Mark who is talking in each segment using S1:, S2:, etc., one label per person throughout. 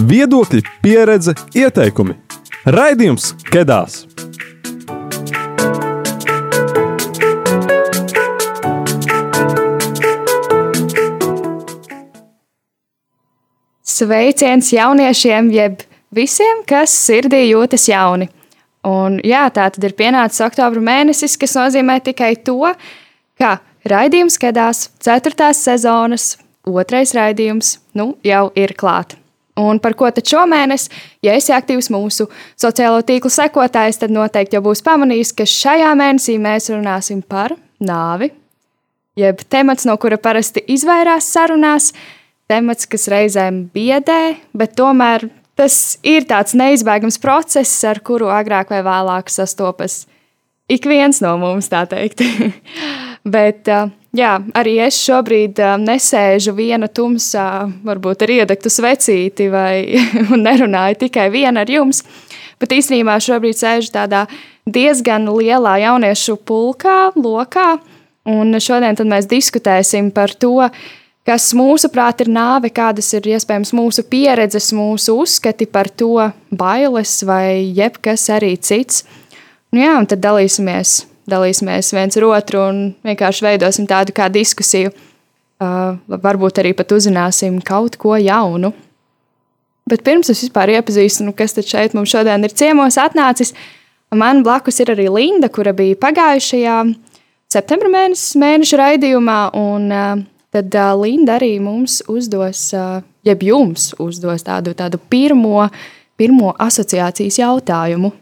S1: Viedokļi, pieredze, ieteikumi. Raidījums Kedās!
S2: Sveiciens jauniešiem, jeb visiem, kas sirdī jūtas jauni. Un, jā, tā tad ir pienācis oktobra mēnesis, kas nozīmē tikai to, ka raidījums Kedās, 4. sezonas, otrais raidījums, nu, jau ir klāts. Un par ko tad šomēnes, ja esi aktīvs mūsu sociālo tīklu sekotājs, tad noteikti jau būs pamanījis, ka šajā mēnesī mēs runāsim par nāvi, jeb temats, no kura parasti izvairās sarunās, temats, kas reizēm biedē, bet tomēr tas ir tāds neizbēgams process, ar kuru agrāk vai vēlāk sastopas ik viens no mums, tā teikt. bet, uh, jā, arī es šobrīd uh, nesēžu viena tumsā, varbūt ar iedegtu svecīti, vai nerunāju tikai viena ar jums. Bet īstenībā šobrīd sēžu tādā diezgan lielā jauniešu pulkā, lokā. Un šodien mēs diskutēsim par to, kas mūsuprāt ir nāve, kādas ir iespējams mūsu pieredzes, mūsu uzskati par to, bailes vai jebkas arī cits. Nu jā, un tad dalīsimies dalīsimies viens ar otru un vienkārši veidosim tādu kā diskusiju. Uh, varbūt arī pat uzzināsim kaut ko jaunu. Bet pirms es vispār iepazīstinu, kas šeit mums šodien ir ciemos atnācis, man blakus ir arī Linda, kura bija pagājušajā septembra mēnesis, mēneša raidījumā. Un, uh, tad uh, Linda arī mums uzdos, uh, jeb jums uzdos tādu, tādu pirmo, pirmo asociācijas jautājumu.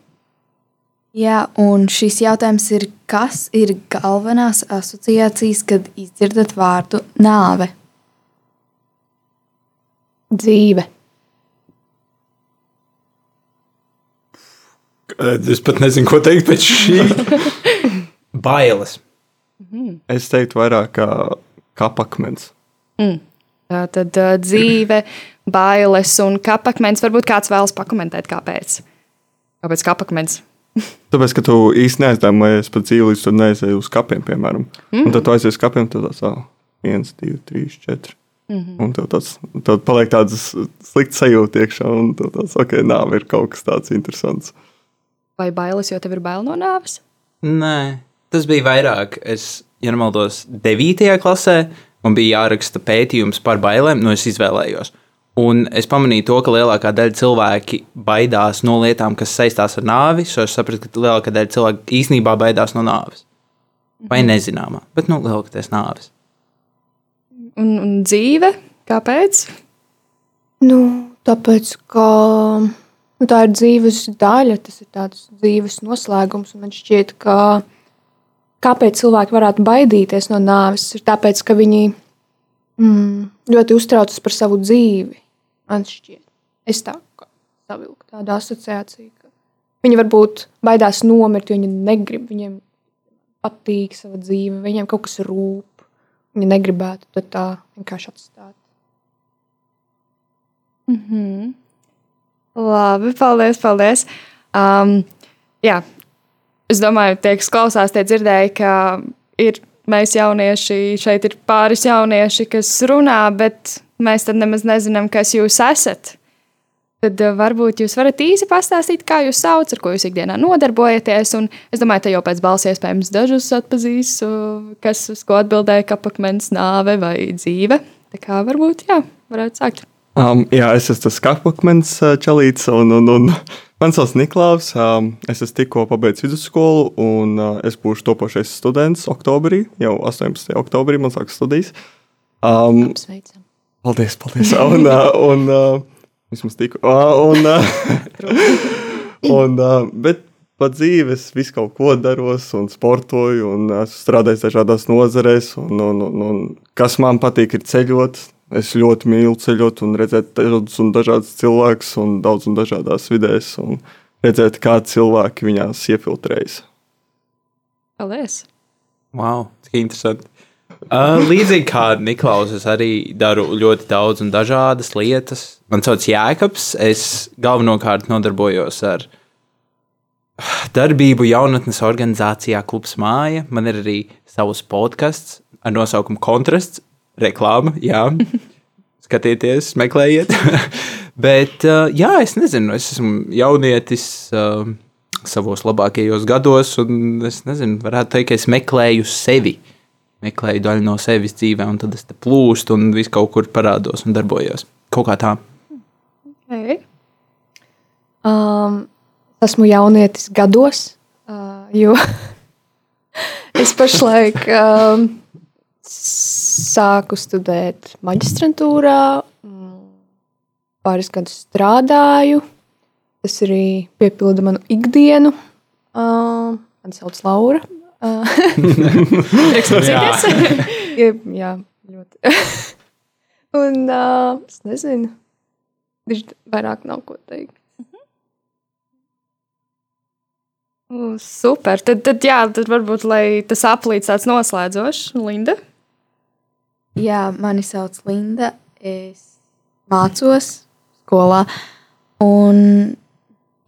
S3: Jā, un šis jautājums ir, kas ir galvenās asociācijas, kad izdzirdat vārdu nāve?
S2: Dzīve.
S4: Es pat nezinu, ko teikt pēc šī. Bailes.
S1: Es teiktu, vairāk kā kapakmens.
S2: Mm. Tā tad uh, dzīve, bailes un kapakmens. Varbūt kāds vēlas pakomentēt, kāpēc? Kāpēc kapakmens?
S1: Tāpēc, ka tu īsti neaizdomājies par dzīvi, līdz tu neaizēji uz kapiem, piemēram. Mm. Un tad tu aizies uz kapiem, tad tas ir viens, divi, trīs, četri. Mm -hmm. Un tev tāds tad paliek tāds slikts sajūta iekšā, un tev tāds, ok, nāve ir kaut kas tāds interesants.
S2: Vai bailes, jo tev ir bail no nāves?
S4: Nē, tas bija vairāk. Es, ja nemaldos, 9. klasē man bija jāraksta pētījums par bailēm, no nu es izvēlējos. Un es pamanīju to, ka lielākā daļa cilvēki baidās no lietām, kas saistās ar nāvi. Es sapratu, ka lielākā daļa cilvēku īstenībā baidās no nāves. Vai mhm. nezināmā, bet nu, lielākoties nāves.
S2: Un, un dzīve? Kāpēc?
S3: Nu, tāpēc, ka nu, tā ir dzīves daļa, tas ir tāds dzīves noslēgums. Man šķiet, ka kāpēc cilvēki varētu baidīties no nāves, ir tāpēc, ka viņi mm, ļoti uztraucas par savu dzīvi Man šķiet, es tā kā savilku tādu asociāciju, ka viņi varbūt baidās nomirt, jo viņi negrib, viņiem patīk sava dzīve, viņiem kaut kas rūp. Viņi negribētu tā vienkārši atstāt.
S2: Mm -hmm. Labi, paldies, paldies. Um, jā, es domāju, tie, kas klausās, tie dzirdēja, ka ir mēs jaunieši, šeit ir pāris jaunieši, kas runā, bet mēs tad nemaz nezinām, kas jūs esat. Tad uh, varbūt jūs varat īsi pastāstīt, kā jūs saucat, ar ko jūs ikdienā nodarbojaties. Un es domāju, ka jau pēc balss iespējams dažus atpazīs, kas uz ko atbildēja kapakmens, nāve vai dzīve. Tā kā varbūt, jā, varētu sākt.
S1: Um, jā, es esmu tas kapakmens čalīts, un, un, un man sauc Niklaus. Um, es esmu tikko pabeidzis vidusskolu, un uh, es būšu topošais students oktobrī, jau 18. oktobrī man sākas studijas. Um,
S3: Apsveicam.
S1: Paldies, paldies. Un, un, un vismaz tiku. Un, un, bet pa dzīves visu kaut ko daros un sportoju un strādāju dažādās nozarēs. Un, un, un, un kas man patīk, ir ceļot. Es ļoti mīlu ceļot un redzēt daudzus un dažādus cilvēkus un daudz un dažādās vidēs un redzēt, kā cilvēki viņās iefiltrējas.
S2: Paldies!
S4: Wow, cik interesanti! Uh, līdzīgi kā Niklaus, es arī daru ļoti daudz un dažādas lietas. Man sauc Jēkabs. Es galvenokārt nodarbojos ar darbību jaunatnes organizācijā Klubs Māja. Man ir arī savs podkāsts ar nosaukumu Kontrasts, reklāma. Jā. skatieties, meklējiet. Bet, uh, jā, es nezinu, es esmu jaunietis uh, savos labākajos gados, un es nezinu, varētu teikt, ka es meklēju sevi. Meklēju daļu no sevis dzīvē, un tad es te plūstu un visu kaut kur parādos un darbojos. Kaut kā tā.
S2: Okay.
S3: Um, esmu jaunietis gados, uh, jo es pašlaik um, sāku studēt maģistrantūrā, mm, pāris gadus strādāju. Tas arī piepilda manu ikdienu. Uh, man sauc Laura. Uh,
S2: Prieks mācīties.
S3: jā, jā, ļoti. Un uh, es nezinu, viņš vairāk nav ko teikt.
S2: U, Super. Tad, tad, jā, tad varbūt lai tas aplīts tāds noslēdzošs. Linda.
S5: Jā, mani sauc Linda. Es mācos skolā. Un,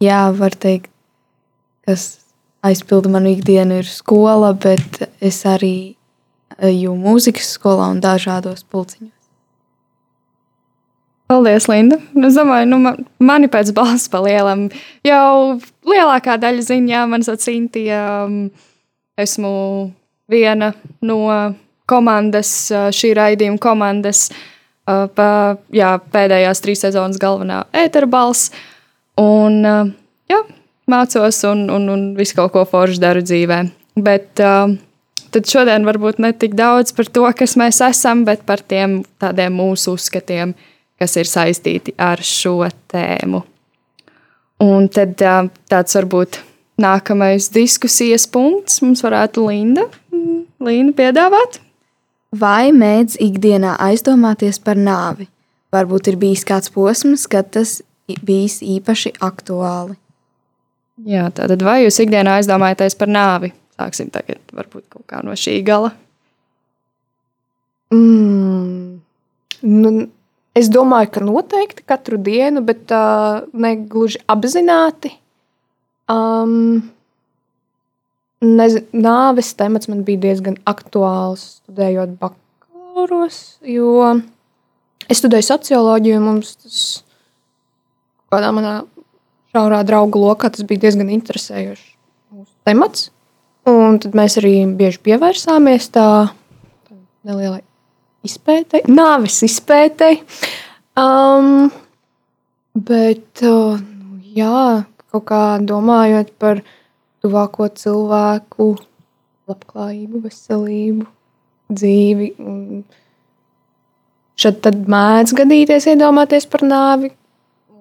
S5: jā, var teikt, kas aizpilda manu ikdienu, ir skola, bet es arī eju mūzikas skolā un dažādos pulciņos.
S2: Paldies, Linda. Nu, Es domāju, nu, man, mani pēc balss palielam. Jau lielākā daļa zina, jā, man sauc Sintīna. Um, esmu viena no komandas, uh, šī raidījuma komandas, uh, pa, jā, pēdējās trīs sezonas galvenā ētera balss. Un, uh, jā, mācos un, un, un visu kaut ko foršu daru dzīvē. Bet uh, tad šodien varbūt ne tik daudz par to, kas mēs esam, bet par tiem tādiem mūsu uzskatiem, kas ir saistīti ar šo tēmu. Un tad ā, tāds varbūt nākamais diskusijas punkts mums varētu Linda, mm, Linda piedāvāt.
S5: Vai mēdz ikdienā aizdomāties par nāvi? Varbūt ir bijis kāds posms, kad tas bijis īpaši aktuāli.
S2: Jā, tātad vai jūs ikdienā aizdomājaties par nāvi? Sāksim tagad varbūt kaut kā no šī gala.
S3: Mm, nu, es domāju, ka noteikti katru dienu, bet uh, ne gluži apzināti. Um, nezinu, nāves temats man bija diezgan aktuāls studējot bakalauros, jo es studēju socioloģiju, mums tas kādā manā šaurā draugu lokā tas bija diezgan interesējošs mūsu temats. Un tad mēs arī bieži pievērsāmies tā nelielai izpētei, nāves izpētei. Um, bet, uh, jā, kaut kā domājot par tuvāko cilvēku labklājību, veselību, dzīvi. un Šad tad mēdz gadīties iedomāties par nāvi.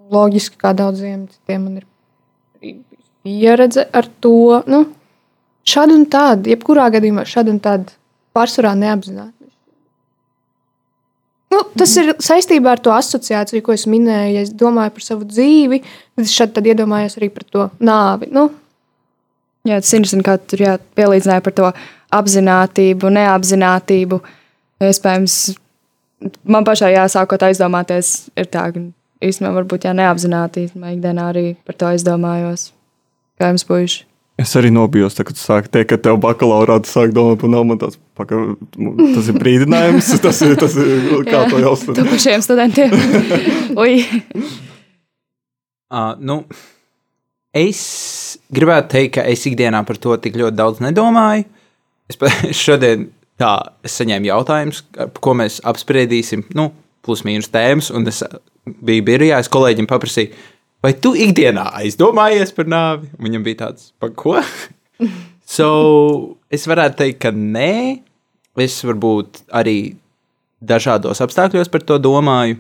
S3: Loģiski, kā daudziem citiem man ir pieredze ar to. Nu, šādi un tādi, jebkurā gadījumā šādi un tādi pārsvarā neapzināti. Nu, tas ir saistībā ar to asociāciju, ko es minēju. Ja es domāju par savu dzīvi, tad es šeit iedomājos arī par to nāvi. Nu,
S2: Jā, tas ir interesanti, kā tur jā, pielīdzināja par to apziņotību, neapzinātību. Iespējams, man pašai jāsākot aizdomāties, ir tā, ka īstenībā varbūt jā, neapzināti ikdienā arī par to aizdomājos. Kā jums puiši?
S1: Es arī nobijos, tā, kad tu sāki teikt, ka tev bakalaurāta sāk domāt par naudu. Tas, paka, tas ir brīdinājums, tas ir, tas ir kā to jau
S2: Tu pašiem studentiem. Ui,
S4: Uh, nu, es gribētu teikt, ka es ikdienā par to tik ļoti daudz nedomāju. Es šodien tā, es saņēmu jautājumus, par ko mēs apspriedīsim, nu, plus mīnus tēmas, un es biju birojā, es kolēģim paprasīju, vai tu ikdienā aizdomājies par nāvi? Un Viņam bija tāds, par ko? so, es varētu teikt, ka nē. Es varbūt arī dažādos apstākļos par to domāju.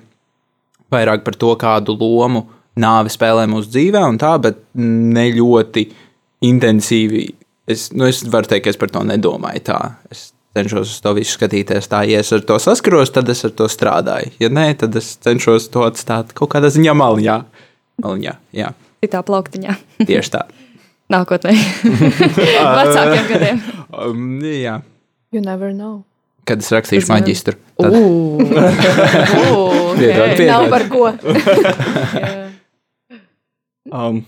S4: Vairāk par to, kādu lomu nāve spēlē mūsu dzīvē, un tā, bet ne ļoti intensīvi. Es, nu, es varu teikt, ka es par to nedomāju. Tā. Es cenšos uz to visu skatīties tā, ja es ar to saskaros, tad es ar to strādāju. Ja nē, tad es cenšos to atstāt kaut kādā ziņā maliņā. maliņā jā,
S2: citā plauktiņā.
S4: tieši tā.
S2: Nākotnē. Vecākiem gadiem.
S4: Um, jā.
S3: you never know.
S4: Kad es rakstīšu
S2: Uzmanam.
S4: maģistru, tad
S2: Ugh,
S4: Piedod, piedod.
S3: Nav par ko.
S1: Um,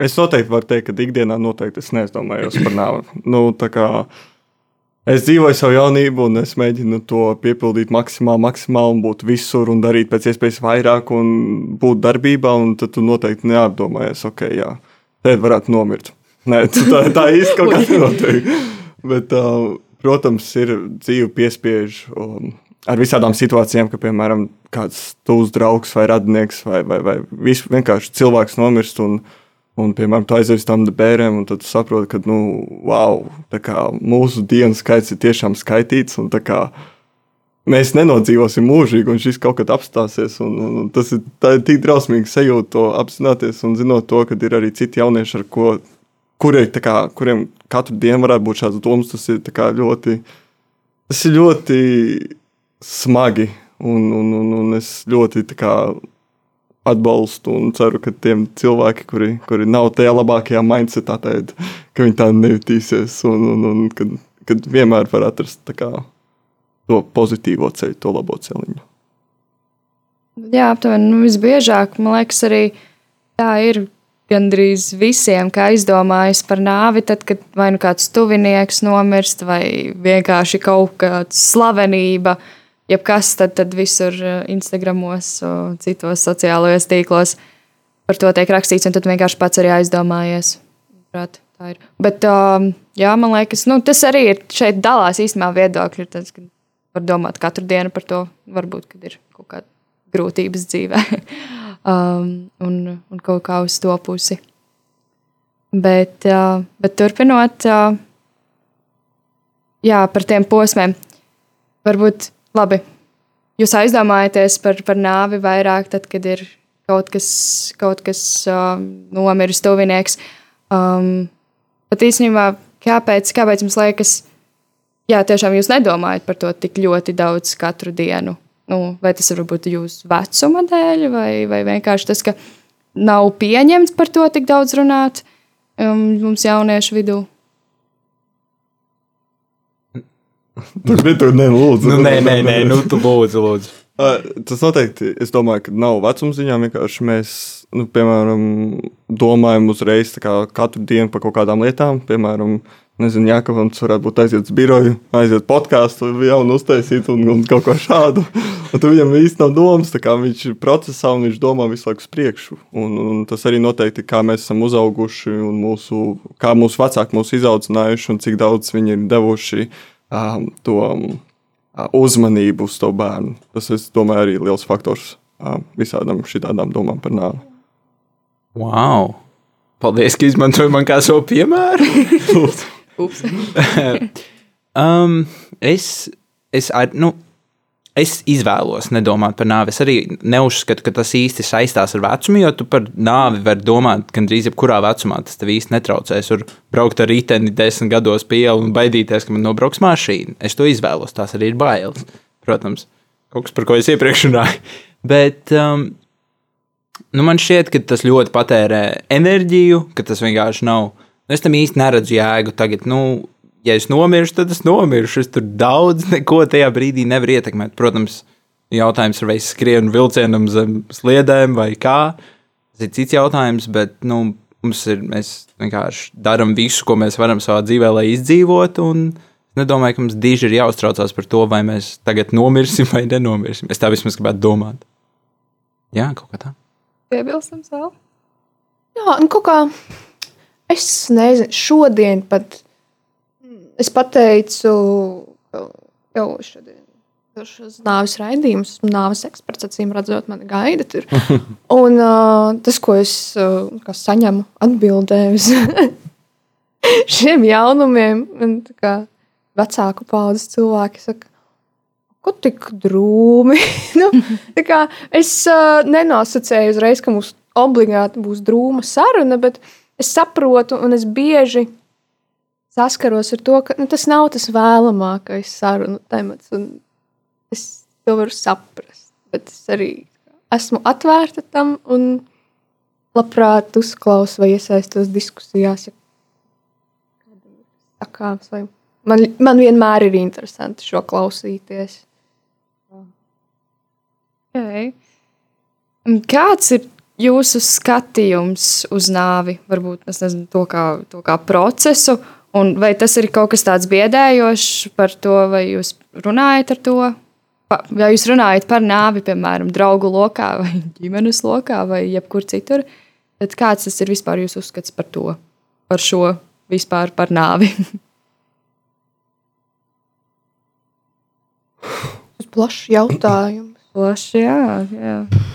S1: es noteikti varu teikt, ka ikdienā noteikti es neizdomājos par nāvi. Nu, tā kā Es dzīvoju savu jaunību, un es mēģinu to piepildīt maksimāli, maksimāli, un būt visur, un darīt pēc iespējas vairāk, un būt darbībā. Un tad tu noteikti neapdomājies, ok, jā, te varētu nomirt. Nē, tā, tā īsti kaut kā nenotiek. Bet, uh, protams, ir dzīve piespiež um, ar visādām situācijām, ka, piemēram, kāds tuvs draugs vai radinieks vai, vai, vai vienkārši cilvēks nomirst. Un, Un, piemēram, tā aizies tam bērniem, un tad saproti, ka, nu, wow, kā, mūsu dienas skaits ir tiešām skaitīts. Kā, mēs nenodzīvosim mūžīgi, un šis kaut kad apstāsies. Un, un, un tas ir, ir tik drausmīgi sajūta to apzināties un zinot to, ka ir arī citi jaunieši, ko, kuri, kā, kuriem katru dienu varētu būt šāds domas. Tas ir ļoti, tas ir ļoti smagi, un, un, un, un es ļoti kā, atbalstu un ceru, ka tiem cilvēki, kuri, kuri nav tajā labākajā mindsetā, tad, ka viņi tā nejutīsies un, un, un kad, kad vienmēr var atrast kā, to pozitīvo ceļu, to labo ceļu.
S2: Jā, aptuveni nu, visbiežāk, man liekas, arī tā ir gandrīz visiem, kā izdomājas par nāvi, tad, kad vai nu kāds tuvinieks nomirst, vai vienkārši kaut kāda slavenība uh, jebkas, tad, tad visur eh, Instagramos, citos sociālajos tīklos par to tiek rakstīts, un tad vienkārši pats arī aizdomājies. Prāt, tā ir. Bet, um, jā, man liekas, nu, tas arī ir šeit dalās īstenībā viedokļi. Tas, ka var domāt katru dienu par to, varbūt, kad ir kaut kāda grūtības dzīvē um, un, un kaut kā uz to pusi. Bet, uh, bet turpinot, uh, jā, par tiem posmiem, varbūt Labi. Jūs aizdomājaties par, par nāvi vairāk, tad, kad ir kaut kas, kaut kas uh, nomiris, tuvinieks. Um, pat īstenībā, kāpēc, kāpēc jums liekas, jā, tiešām jūs nedomājat par to tik ļoti daudz katru dienu? Nu, vai tas var būt jūsu vecuma dēļ, vai, vai vienkārši tas, ka nav pieņemts par to tik daudz runāt um, mums jauniešu vidū?
S1: Tur bija tur, nē, lūdzu.
S4: Nu, nē, nē, nē, nu, tu lūdzu, lūdzu.
S1: Uh, tas noteikti, es domāju, ka nav vecuma ziņā. Vienkārši mēs, nu, piemēram, domājam uzreiz kā, katru dienu par kaut kādām lietām. Piemēram, nezinu, Jākavams varētu būt aiziet uz biroju, aiziet podkāstu, jaunu uztaisīt un, un kaut ko šādu. Un tur viņam īsti nav domas, kā viņš ir procesā un viņš domā visu laiku uz priekšu. Un, un tas arī noteikti, kā mēs esam uzauguši un mūsu, kā mūsu vecāki mūs izaudzinājuši un cik daudz viņi ir devuši um, to um, uzmanību uz to bērnu. Tas, es domāju, arī liels faktors um, visādām šādām domām par nāvi.
S4: Wow! Paldies, ka izmantoji man kā savu piemēru. um, es, es, nu, es izvēlos nedomāt par nāvi. Es arī neuzskatu, ka tas īsti saistās ar vecumu, jo tu par nāvi vari domāt gandrīz jebkurā vecumā. Tas tev īsti netraucēs. Tur braukt ar riteni desmit gados pie ielas un baidīties, ka man nobrauks mašīna. Es to izvēlos. Tās arī ir bailes. Protams, kaut kas, par ko es iepriekš runāju. Bet um, nu man šķiet, ka tas ļoti patērē enerģiju, ka tas vienkārši nav. Nu, es tam īsti neredzu jēgu tagad. Nu, ja es nomiršu, tad es nomiršu. Es tur daudz neko tajā brīdī nevaru ietekmēt. Protams, jautājums ir, vai es skrienu vilcienam zem sliedēm vai kā. Tas ir cits jautājums, bet nu, mums ir, mēs vienkārši darām visu, ko mēs varam savā dzīvē, lai izdzīvotu. Es nedomāju, ka mums diži ir jāuztraucās par to, vai mēs tagad nomirsim vai nenomirsim. Es tā vismaz gribētu domāt. Jā, kaut kā tā.
S2: Piebilstam savu.
S3: Jā, un kaut kā es nezinu, šodien pat es pateicu, jau šodien. Šis nāves raidījums, nāves eksperts, acīm redzot, man gaida tur. Un uh, tas, ko es uh, saņemu atbildēs šiem jaunumiem, un kā vecāku paudzes cilvēki saka, ko tik drūmi. nu, kā, es uh, nenosacēju uzreiz, ka mums obligāti būs drūma saruna, bet es saprotu, un es bieži saskaros ar to, ka nu, tas nav tas vēlamākais sarunu temats. Es to varu saprast. Bet es arī esmu atvērta tam un labprāt uzklausu vai iesaistos diskusijās. Ja sakāms, vai man, man vienmēr ir interesanti šo klausīties.
S2: Okay. Kāds ir jūsu skatījums uz nāvi? Varbūt nezinu, to, kā, to kā procesu, Un vai tas ir kaut kas tāds biedējošs par to, vai jūs runājat ar to? Vai jūs runājat par nāvi, piemēram, draugu lokā, vai ģimenes lokā, vai jebkur citur? Tad kāds tas ir vispār jūsu uzskats par to, par šo vispār par nāvi?
S3: Tas ir plašs jautājums.
S2: Plaši, jā, jā.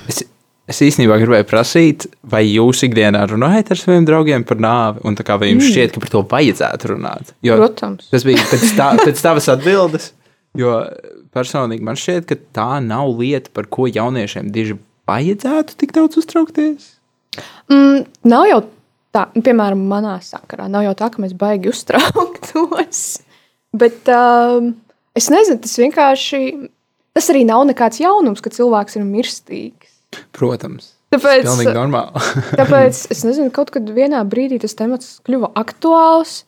S4: Es, es īstenībā gribēju prasīt, vai jūs ikdienā runājat ar saviem draugiem par nāvi, un tā kā vai jums šķiet, ka par to vajadzētu runāt? Jo
S3: Protams.
S4: tas bija pēc, tā, pēc tavas atbildes, jo personīgi man šķiet, ka tā nav lieta, par ko jauniešiem diži vajadzētu tik daudz uztraukties.
S3: Mm, nav jau tā, piemēram, manā sakarā. Nav jau tā, ka mēs baigi uztrauktos. Bet um, es nezinu, tas vienkārši. Tas arī nav nekāds jaunums, ka cilvēks ir mirstīgs.
S4: Protams.
S3: Tāpēc,
S4: Tas ir pilnīgi normāli.
S3: tāpēc es nezinu, kaut kad vienā brīdī tas temats kļuva aktuāls.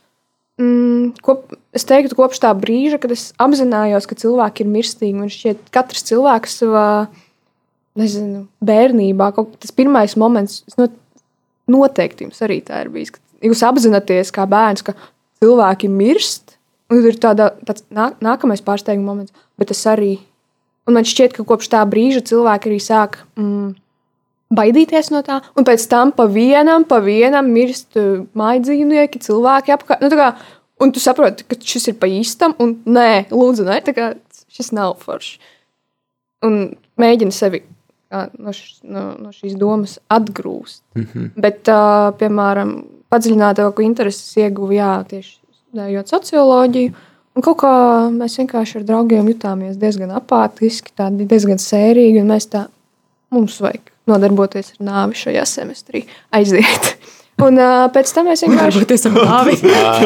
S3: Mm, kop, es teiktu, kopš tā brīža, kad es apzinājos, ka cilvēki ir mirstīgi, man šķiet, ka katrs cilvēks savā nezinu, bērnībā, kaut, tas pirmais moments, not, noteikti jums arī tā ir bijis. Jūs apzināties, kā bērns, ka cilvēki mirst, un ir tāda, tāds nā, nākamais pārsteiguma moments, bet es arī. Un man šķiet, ka kopš tā brīža cilvēki arī sāk mm, baidīties no tā, un pēc tam pa vienam, pa vienam mirst uh, mājas dzīvnieki, cilvēki apkārt. Nu, kā, un tu saproti, ka šis ir pa īstam, un nē, lūdzu, nē, kā šis nav forši. Un mēģini sevi kā, no, š, no, no šīs domas atgrūst. Mm -hmm. Bet, uh, piemēram, padziļinātāku intereses ieguvu jā, tieši studējot socioloģiju. Un kaut kā mēs vienkārši ar draugiem jutāmies diezgan apātiski, tādi diezgan sērīgi. un Mēs tā, mums vajag nodarboties ar nāvi šajā semestrī, aiziet. Un uh, pēc tam mēs vienkārši.
S2: Nāvi.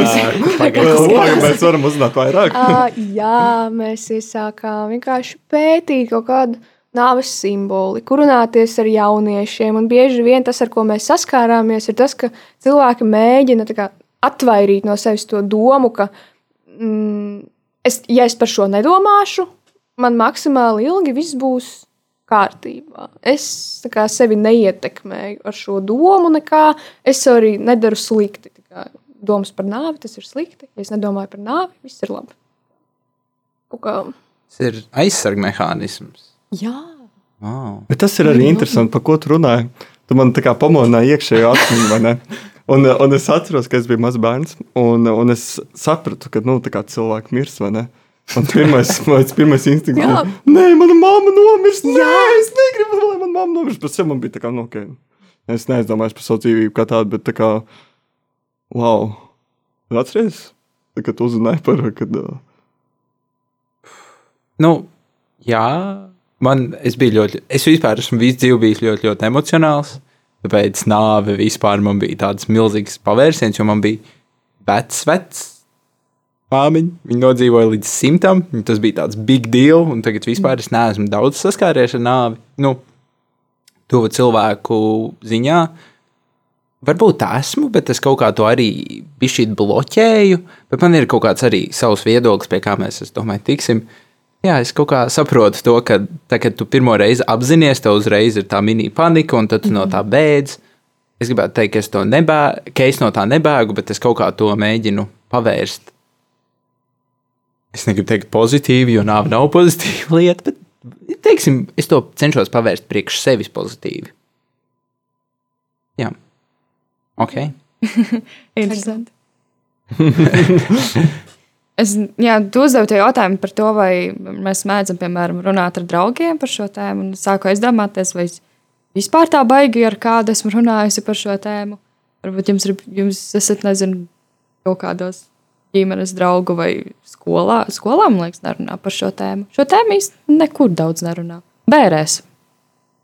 S1: Pagaidām, mēs varam uzzināt vairāk.
S3: Uh, jā, mēs iesākām vienkārši pētīt kaut kādu nāves simboli, kur runāties ar jauniešiem. Un bieži vien tas, ar ko mēs saskārāmies, ir tas, ka cilvēki mēģina tā kā, atvairīt no sevis to domu, ka, mm, es, ja es par šo nedomāšu, man maksimāli ilgi viss būs kārtībā. Es kā, sevi neietekmēju ar šo domu, nekā es arī nedaru slikti. Domas par nāvi, tas ir slikti. Ja es nedomāju par nāvi, viss ir labi. Kā,
S4: Tas ir aizsarga mehānisms.
S3: jā,
S4: Wow.
S1: Bet tas ir arī interesanti, par ko tu runāji. Tu man tā kā pamodināji iekšējo atmiņu, vai ne? Un, un es atceros, ka es biju mazs bērns, un, un es sapratu, ka nu, tā kā cilvēki mirst, vai ne? Un pirmais, mans pirmais instinkts
S3: Jā.
S1: bija, nē, mana mamma nomirst. Nē, es negribu, lai mana mamma nomirst. Pēc tam man bija tā kā, nu, ok. Es neaizdomājos par savu dzīvību kā tādu, bet tā kā, wow. Atceries, kad uzzināji par, kad. Uh,
S4: Nu, jā, man es biju ļoti, es vispār esmu visu dzīvi bijis ļoti, ļoti emocionāls. Tāpēc nāve vispār man bija tāds milzīgs pavērsiens, jo man bija vecs, vecs māmiņa. Viņa nodzīvoja līdz simtam, tas bija tāds big deal. Un tagad vispār es neesmu daudz saskāries ar nāvi. Nu, to cilvēku ziņā. Varbūt tā esmu, bet es kaut kā to arī bišķīt bloķēju. Bet man ir kaut kāds arī savs viedoklis, pie kā mēs, es domāju, tiksim. Jā, es kaut kā saprotu to, ka tā, kad tu pirmo reizi apzinājies, tev uzreiz ir tā mini panika, un tad tu no tā bēdz. Es gribētu teikt, ka es, to nebēgu, ka es no tā nebēgu, bet es kaut kā to mēģinu pavērst. Es negribu teikt pozitīvi, jo nāve nav pozitīva lieta, bet teiksim, es to cenšos pavērst priekš sevis pozitīvi. Jā, ok.
S2: Interesanti. es, jā, tu uzdevi to jautājumu par to, vai mēs mēdzam, piemēram, runāt ar draugiem par šo tēmu. Es sāku aizdomāties, vai vispār tā baigi ar kādu esmu runājusi par šo tēmu. Varbūt jums, ir, jums esat, nezinu, kaut kādos ģimenes draugu vai skolā. Skolā, man liekas, nerunā par šo tēmu. Šo tēmu īstenībā nekur daudz nerunā. Bērēs.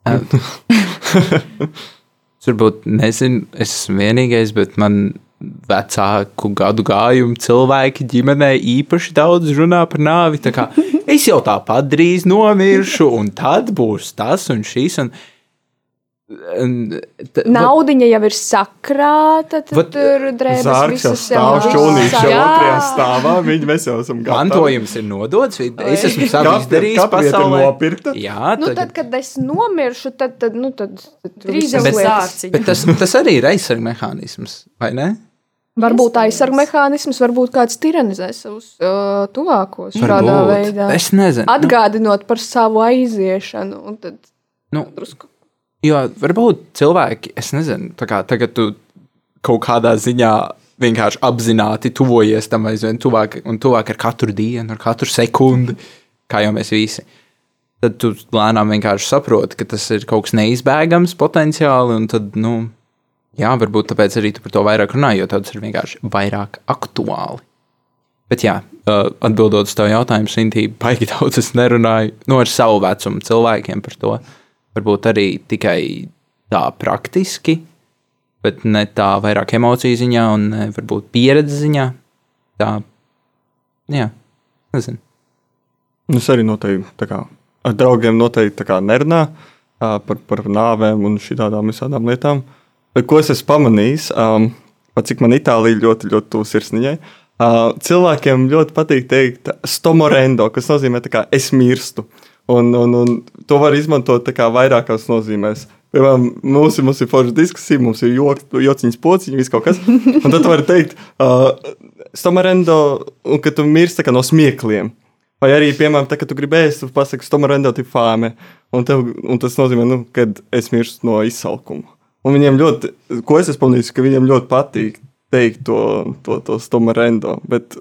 S4: Es varbūt nezinu, es esmu vienīgais, bet man vecāku gadu gājumu cilvēki ģimenē īpaši daudz runā par nāvi. Tā kā es jau tāpat drīz nomiršu, un tad būs tas un šis. Un,
S3: Naudiņa jau ir sakrāta, tad
S4: Vat-
S3: tur drēbes
S1: Zārks jau
S3: visas
S1: stāv šķūnīši jau
S3: Jā.
S1: otrajā stāvā. Viņi mēs jau esam gatavi.
S4: Mantojums ir nodots. Es esmu savu izdarījis pasaulē.
S1: nopirkta.
S4: Jā,
S3: Nu,
S4: tad,
S3: tad, kad es nomiršu, tad, tad, nu, tad, tad tur
S2: Drīz
S3: visas
S2: jau
S3: lietas-
S4: bet tas, tas arī ir aizsarga mehānisms, vai ne?
S3: Varbūt aizsargu mehānisms, varbūt kāds tiranizē savus uh, tuvākos šādā
S4: Varbūt.
S3: veidā.
S4: Es nezinu.
S3: Atgādinot par savu aiziešanu. un Tad
S4: Nu,
S3: drusku.
S4: Jo varbūt cilvēki, es nezinu, tā kā tagad tu kaut kādā ziņā vienkārši apzināti tuvojies tam aizvien tuvāk un tuvāk ar katru dienu, ar katru sekundi, kā jau mēs visi. Tad tu lēnām vienkārši saproti, ka tas ir kaut kas neizbēgams potenciāli, un tad, nu, jā, varbūt tāpēc arī tu par to vairāk runā, jo tas ir vienkārši vairāk aktuāli. Bet, jā, uh, atbildot uz tavu jautājumu, Sintī, baigi daudz es nerunāju nu, ar savu vecumu cilvēkiem par to. Varbūt arī tikai tā praktiski, bet ne tā vairāk emociju ziņā un varbūt pieredzes ziņā. Tā, jā, nezinu.
S1: Nu, Es arī noteikti kā, ar draugiem noteikti nerunāju par, par nāvēm un šādām visādām lietām. Bet ko es esmu pamanījis, um, pat cik man Itālija ļoti, ļoti tuvu sirsniņai, uh, cilvēkiem ļoti patīk teikt stomorendo, kas nozīmē kā es mirstu. Un, un, un to var izmantot kā vairākās nozīmēs. Piemēram, mums, mums ir forša diskusija, mums ir jociņas pociņi, viss kaut kas. Un tad tu vari teikt, uh, stomorendo, un ka tu mirsti no smiekliem. Vai arī, piemēram, tā, kad tu gribi ēst, tu pasaki, stomorendo ti fāme. Un, tev, un tas nozīmē, nu, ka es mirstu no izsalkuma. Un viņiem ļoti, ko es esmu pamanījis, ka viņiem ļoti patīk teikt to, to, to stomorendo. Bet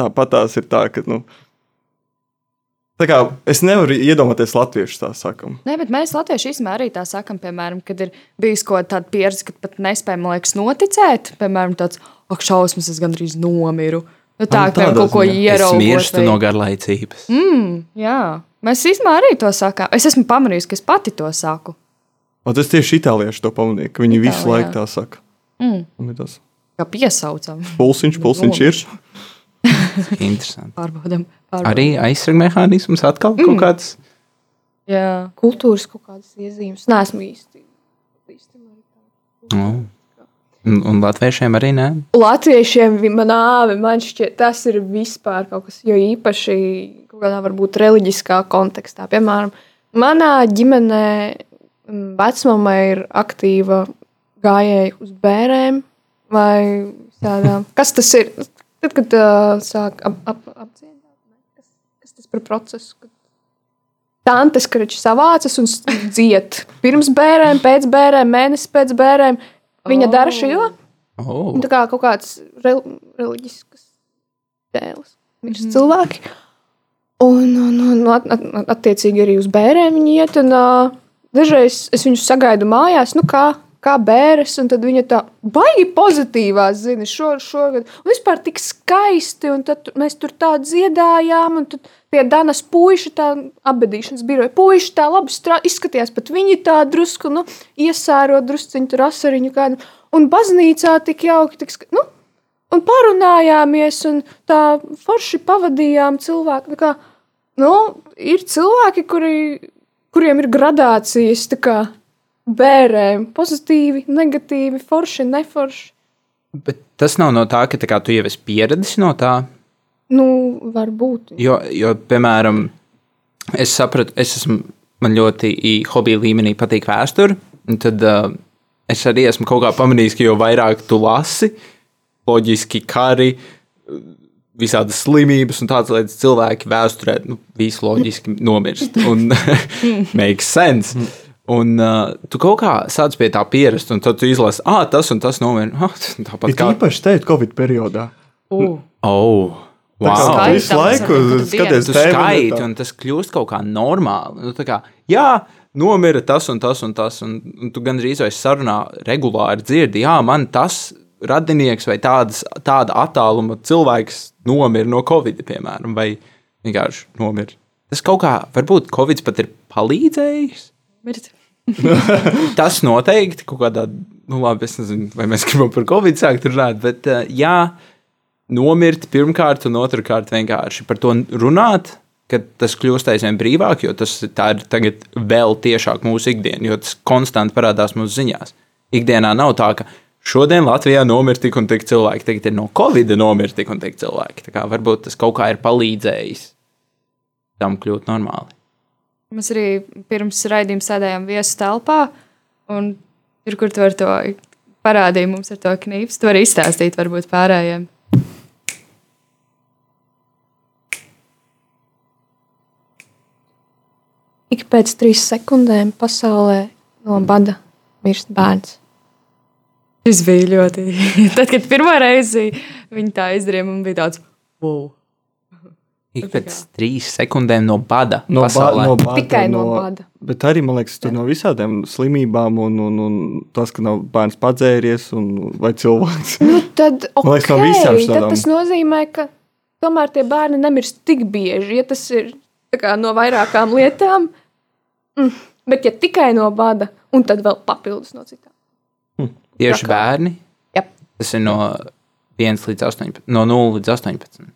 S1: tāpat tās ir tā, ka, nu, tā kā es nevaru iedomāties latviešu tā sakam.
S2: Nē, bet mēs latvieši īstenībā arī tā sakām, piemēram, kad ir bijusi kaut kāda pieredze, kad pat nespējam, man liekas, noticēt. Piemēram, tāds, ak, šausmas, es gandrīz nomiru. Nu, tā
S1: Nu,
S2: kā
S1: tādā
S2: kaut ko ieraugot.
S4: mirstu
S2: vai-
S4: no garlaicības.
S2: Jā, mēs īstenībā arī to sakām. Es esmu pamanījis, ka es pati to saku.
S1: Un tas tieši itālieši to pamanīja, ka viņi visu
S2: Itālijā.
S1: laiku tā saka.
S2: Mm.
S1: Tas
S2: Kā piesaucam,
S1: pulsiņš, pulsiņš ir.
S4: Interesanti.
S2: pārbaudām. pārbaudam.
S4: Arī aizsardzības mehānisms atkal
S2: Mm.
S4: kaut kāds.
S2: Jā,
S3: kultūras kaut kādas iezīmes. Nē, esmu īsti. īsti
S4: Oh. Un, un latviešiem arī nē.
S3: Latviešiem vi- man nāve, man šķiet, tas ir vispār kaut kas, jo īpaši kaut kādā varbūt reliģiskā kontekstā. Piemēram, manā ģimenē mm, vecmama ir aktīva gājēja uz bērēm vai tādām. Kas tas ir? Tad, kad uh, sāk ap, ap, apdziedāt, ne? kas, kas tas par procesu? Kad Tantes kračs savācas un dzied pirms bērēm, pēc bērēm, mēnesis pēc bērēm. Viņa dara šo.
S4: Oh.
S3: Un Tā kā kaut kāds rel reliģisks tēls, mirst mm cilvēki. Un, un, un at, at- attiecīgi arī uz bērniem viņi iet. Un, uh, dažreiz es viņus sagaidu mājās, nu kā, kā bērns, un tad viņa tā baigi pozitīvā zina šo, šogad. Un vispār tik skaisti, un tad mēs tur tā dziedājām, un tad tie Danas puiši, tā apbedīšanas biroja puiši tā labi strā, izskatījās, pat viņi tā drusku, nu, iesēro drusciņu tur asariņu kādu. Un baznīcā tik jauki, tik, ska- nu, un parunājāmies, un tā forši pavadījām cilvēku. nu, ir cilvēki, kuri, kuriem ir gradācijas kā bērēm, pozitīvi, negatīvi, forši, neforši.
S4: Bet tas nav no tā, ka tā kā, tu jau esi pieredzējis no tā.
S3: Nu, varbūt.
S4: Jo, jo, piemēram, es sapratu, es esmu, man ļoti hobija līmenī patīk vēsture. un Tad uh, es arī esmu kaut kā pamanījis, ka jo vairāk tu lasi, loģiski kari, visādas slimības un tādas lietas, cilvēki vēsturē nu, visu loģiski nomirst. Un makes sense. Un uh, tu kaut kā sāc pie tā pierast, un tad tu izlasi, ah, tas un tas nomira. Ah, tāpat
S1: Ir
S4: kā.
S1: īpaši teikt, Covid periodā.
S2: uh,
S4: Oh,
S1: Tā kā
S4: wow.
S1: visu laiku skaties
S4: skaiti,
S1: tā-
S4: un tas kļūst kaut kā normāli. Nu, tā kā, jā, nomira tas un tas un tas, un, un tu gandrīz vai sarunā regulāri dzirdi, jā, man tas radinieks vai tādas, tāda attāluma cilvēks nomira no Covid, piemēram, vai vienkārši nomira. Tas kaut kā, varbūt Covid pat ir palīdzējis.
S2: mirt.
S4: Tas noteikti kaut kādā, nu, labi, es nezinu, vai mēs gribam par Covid sākt runāt, bet uh, jā, nomirt pirmkārt, un otrkārt vienkārši par to runāt, ka tas kļūst aizvien brīvāk, jo tas ir vēl tiešāk mūsu ikdiena, jo tas konstanti parādās mūsu ziņās. Ikdienā nav tā, ka šodien Latvijā nomira tik un tik cilvēki, tagad ir no Covid nomira tik un tik cilvēki. Tā kā varbūt tas kaut kā ir palīdzējis tam kļūt normāli.
S2: Mēs arī pirms raidījuma sēdējām viesu telpā, un tur, kur tu vari to parādīja mums ar to knīpstu. Tu vari izstāstīt varbūt pārējiem.
S3: Ik pēc trīs sekundēm pasaulē no bada mirst bērns.
S2: Šis bija ļoti. Tad, kad pirmā reize viņa tā izdarīja, man bija tāds wow.
S4: Ik pēc trīs sekundēm no bada.
S1: No, ba
S4: pasaulē.
S1: no bada,
S3: Tikai no bada.
S1: Bet arī, man liekas, tur no visādām slimībām, un, un, un tas, ka nav bērns padzēries, un, vai cilvēks.
S3: Nu, tad,
S1: Man liekas, no
S3: okay,
S1: visām
S3: tad tas nozīmē, ka tomēr tie bērni nemirst tik bieži. Ja tas ir tā kā, no vairākām lietām, mm, bet ja tikai no bada, un tad vēl papildus no citām.
S4: Tieši
S3: kā-
S4: bērni.
S3: Jā.
S4: Tas ir no 1 līdz 18, no 0 līdz 18.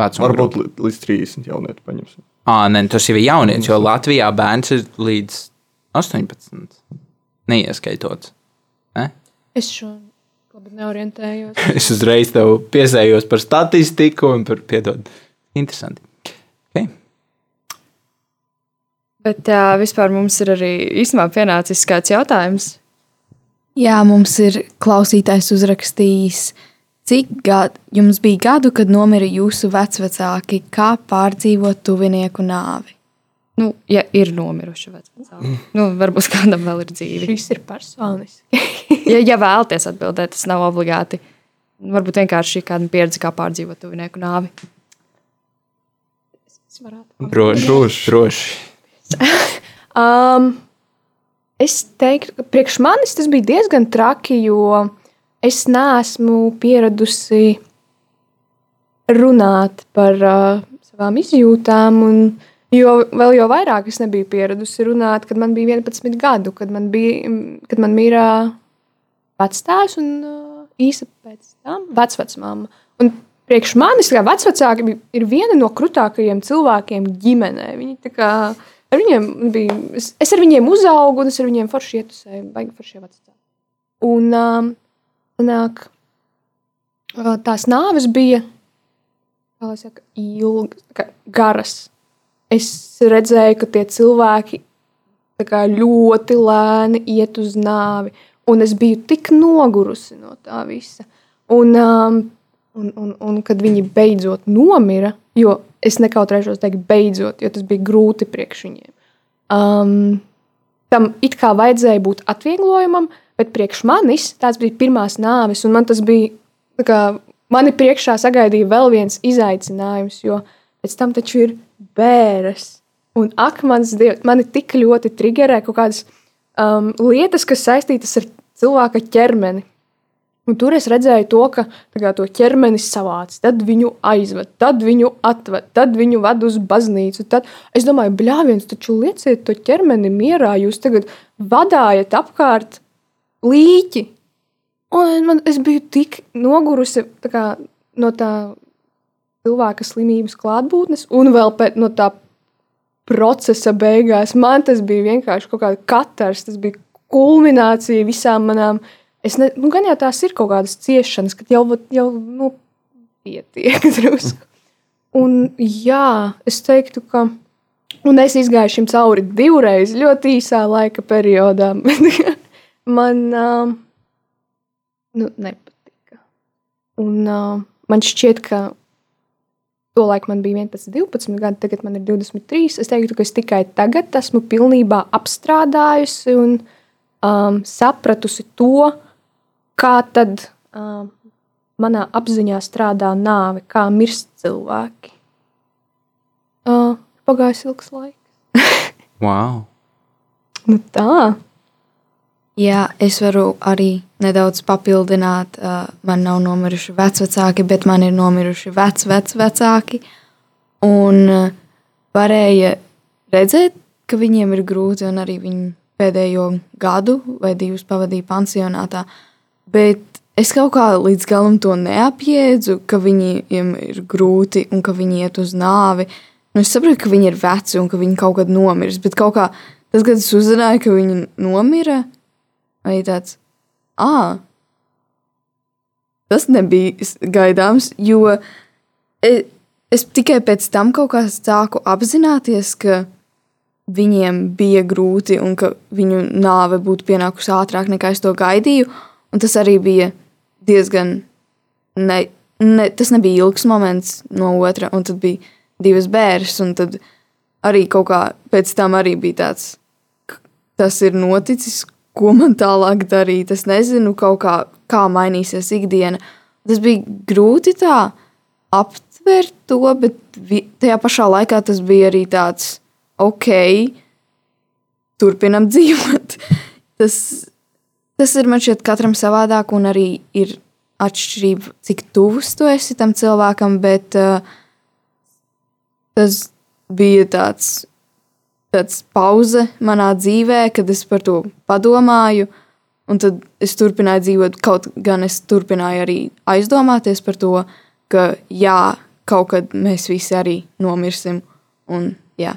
S4: Vecuma
S1: Varbūt
S4: grupa.
S1: līdz 30 jaunieti paņemsim.
S4: Ā, nē, tas jau ir jaunietis, jo Latvijā bērns ir līdz 18. Neieskaitot. Ne?
S3: Es šo labi neorientējos.
S4: Es uzreiz tev piesējos par statistiku un par piedod. Interesanti. Okay.
S2: Bet uh, vispār mums ir arī īstenībā pienācis kāds jautājums.
S5: Jā, mums ir klausītājs uzrakstījis, cik gadu jums bija gadu, kad nomira jūsu vecvecāki, kā pārdzīvot tuvinieku nāvi.
S2: Nu, ja ir nomiruši vecāki, nu, varbūt kādam vēl ir dzīvi.
S3: Šis ir personiski.
S2: Ja, ja vēlaties atbildēt, tas nav obligāti. Varbūt vienkārši kāda pieredze, kā pārdzīvot tuvinieku nāvi.
S3: Es varētu
S4: Droši.
S1: Droši.
S4: Droši.
S3: Um, es teiktu, ka priekš manis tas bija diezgan traki, jo es neesmu pieradusi runāt par uh, savām izjūtām. Un, jo vēl jau vairāk es nebiju pieradusi runāt, kad man bija 11 gadu, kad man, bija, kad man mīra vectēvs un uh, īsa pēc tam vecvecmāma. Un priekš manis, kā vecvecāki, ir viena no krutākajiem cilvēkiem ģimenē. Viņi tā kā ar viņiem bija, es, es ar viņiem uzaugu, un es ar viņiem forši ietusēju, baigi forši vecāki. Un um, sanāk, uh, tās nāves bija, saka, kā garas. Es redzēju, ka tie cilvēki kā ļoti lēni iet uz nāvi. Un es biju tik nogurusi no tā visa. Un, um, un, un, un kad viņi beidzot nomira, jo es nekautrēšos teikt, beidzot, jo tas bija grūti priekš viņiem. Um, tam it kā vajadzēja būt atvieglojumam, bet priekš manis tās bija pirmās nāves, un man tas bija. Kā, mani priekšā sagaidīja vēl viens izaicinājums, jo pēc tam taču ir bērns. Un ak, mans dievs, mani tik ļoti triggerē kaut kādas um, lietas, kas saistītas ar cilvēka ķermeni. Un tur es redzēju to, ka kā, to ķermeni savāc, tad viņu aizved, tad viņu atved, tad viņu ved uz baznīcu. Tad es domāju, bļāviens, taču lieciet to ķermeni mierā, jūs tagad vadājat apkārt līķi. Un man, es biju tik nogurusi kā, no tā cilvēka slimības klātbūtnes, un vēl pēc no tā procesa beigās. Man tas bija vienkārši kaut kāda katrs, tas bija kulminācija visām manām. Es ne, nu, gan jau tās ir kaut kādas ciešanas, kad jau, jau nu, pietiek drusku. Un jā, es teiktu, ka. Un es izgāju šim cauri divreiz, ļoti īsā laika periodā. man um, nu, nepatika. Un uh, man šķiet, ka Tolaik man bija 11, 12 gadi, tagad man ir 23. Es teiktu, ka es tikai tagad esmu pilnībā apstrādājusi un um, sapratusi to, kā tad um, manā apziņā strādā nāve, kā mirst cilvēki. Uh, pagājis ilgs laiks.
S4: Wow.
S3: Nu tā.
S5: Jā, es varu arī nedaudz papildināt. Uh, man nav nomiruši vecāki, bet man ir nomiruši vecvecāki. Un uh, varēja redzēt, ka viņiem ir grūti, un arī viņi pēdējo gadu vai divus pavadīja pansionātā. Bet es kaut kā līdz galam to neapjēdzu, ka viņiem ir grūti un ka viņi iet uz nāvi. Nu, es saprotu, ka viņi ir veci un ka viņi kaut kad nomirs, bet kaut kā tas, kad es uzzināju, ka viņi nomira, Vai tāds, ah, tas nebija gaidāms, jo es, es tikai pēc tam kaut kā sāku apzināties, ka viņiem bija grūti un ka viņu nāve būtu pienākusi ātrāk nekā es to gaidīju. Un tas arī bija diezgan. Ne, ne, tas nebija ilgs moments no otra, un tad bija divas bērnas. Un tad arī kaut kā pēc tam arī bija tāds, tas ir noticis, ko man tālāk darīt. Es nezinu, kā, kā mainīsies ikdiena. Tas bija grūti tā aptvert to, bet tajā pašā laikā tas bija arī tāds ok, turpinam dzīvot. tas, tas ir man šķiet katram savādāk, un arī ir atšķirība, cik tuvs tu esi tam cilvēkam, bet uh, tas bija tāds, tāds pauze manā dzīvē, kad es par to padomāju. Un tad es turpināju dzīvot, kaut gan es turpināju arī aizdomāties par to, ka jā, kaut kad mēs visi arī nomirsim. Un, jā.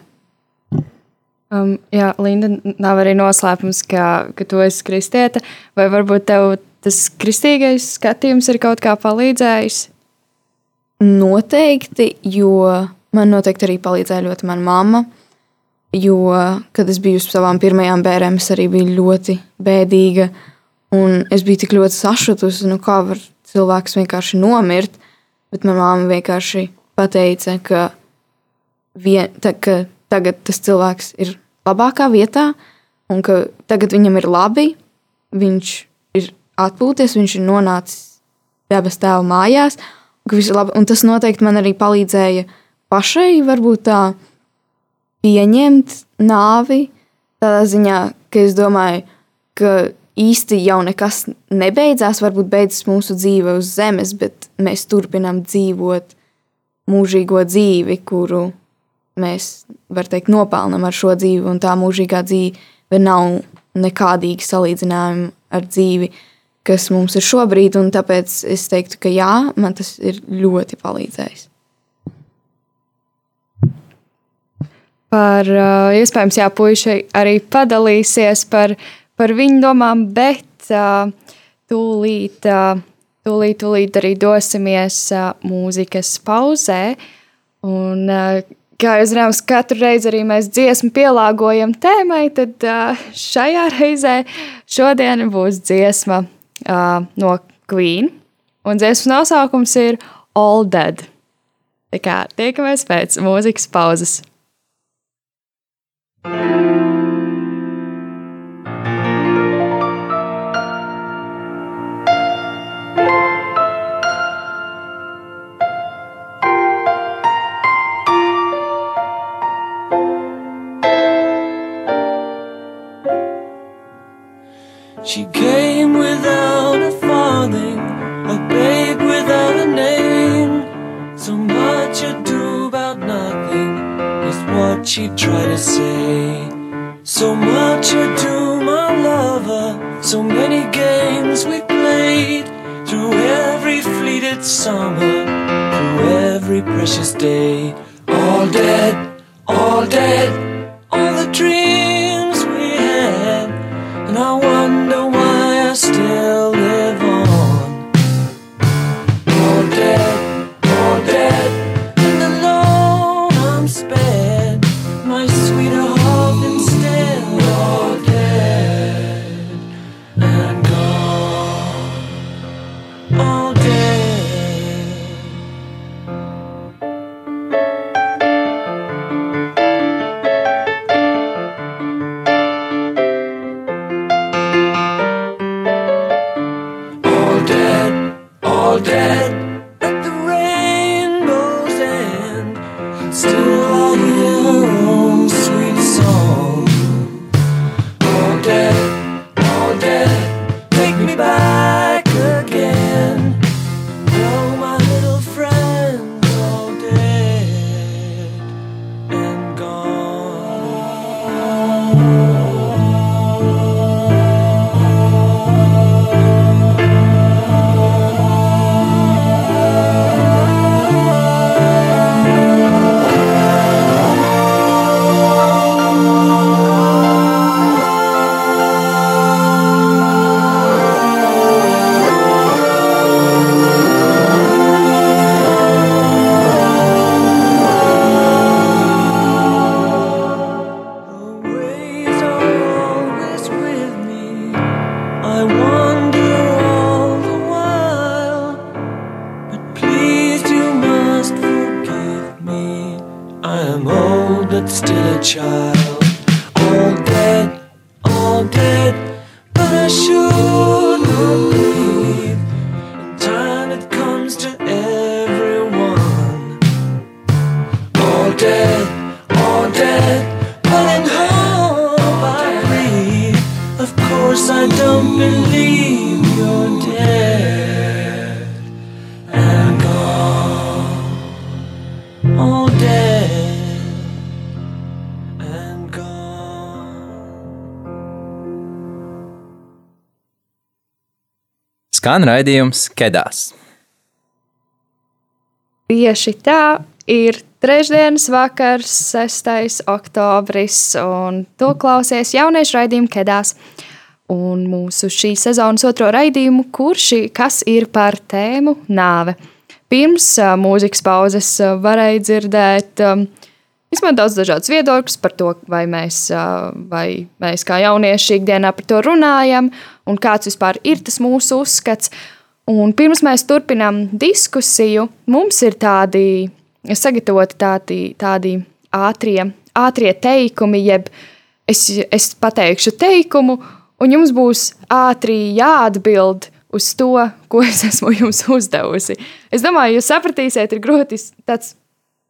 S6: Um, jā, Linda, nav arī noslēpums, ka, ka tu esi kristiete. Vai varbūt tev tas kristīgais skatījums ir kaut kā palīdzējis?
S5: Noteikti, jo man noteikti arī palīdzēja ļoti mana mamma. Jo, kad es biju uz savām pirmajām bērniem, es arī biju ļoti bēdīga. Un es biju tik ļoti sašutusi, nu kā var cilvēks vienkārši nomirt. Bet manā mamma vienkārši pateica, ka, vien, ta, ka tagad tas cilvēks ir labākā vietā, un ka tagad viņam ir labi, viņš ir atpūties, viņš ir nonācis dabas tēva mājās, un, tas noteikti man arī palīdzēja pašai varbūt tā pieņemt nāvi, tādā ziņā, ka es domāju, ka īsti jau nekas nebeidzās, varbūt beidzas mūsu dzīve uz zemes, bet mēs turpinām dzīvot mūžīgo dzīvi, kuru mēs, var teikt, nopelnām ar šo dzīvi, un tā mūžīgā dzīve nav nekādīgi salīdzinājumi ar dzīvi, kas mums ir šobrīd, un tāpēc es teiktu, ka jā, man tas ir ļoti palīdzējis.
S6: Par iespējams, jā, puiši arī padalīsies par, par viņu domām, bet tūlīt, tūlīt, tūlīt arī dosimies mūzikas pauzē. Un, kā jūs zināt, katru reizi arī mēs dziesmu pielāgojam tēmai, tad šajā reizē šodien būs dziesma no Queen. Un dziesmas nosaukums ir All Dead. Tā kā tiekamies pēc mūzikas pauzes. What she tried to say. So much ado, my lover, so many games we played through every fleeted summer, through every precious day. All dead, all dead, all the dreams we had, and I wonder.
S4: Skan raidījums Kedās.
S2: Tieši tā ir trešdienas vakars, 6. oktobris, un to klausies jauniešu raidījumu Kedās. Un mūsu šī sezonas otro raidījumu, kurš ir par tēmu nāve. Pirms mūzikas pauzes varēja dzirdēt um, vismaz daudz dažādus viedokļus par to, vai mēs, vai mēs kā jaunieši ikdienā par to runājam, un kāds vispār ir tas mūsu uzskats. Un pirms mēs turpinām diskusiju, mums ir tādi sagatavoti tādi, tādi ātrie, ātrie teikumi, jeb es, es pateikšu teikumu, un jums būs ātri jāatbild uz to, ko es esmu jums uzdevusi. Es domāju, jūs sapratīsiet, ir grūti tāds.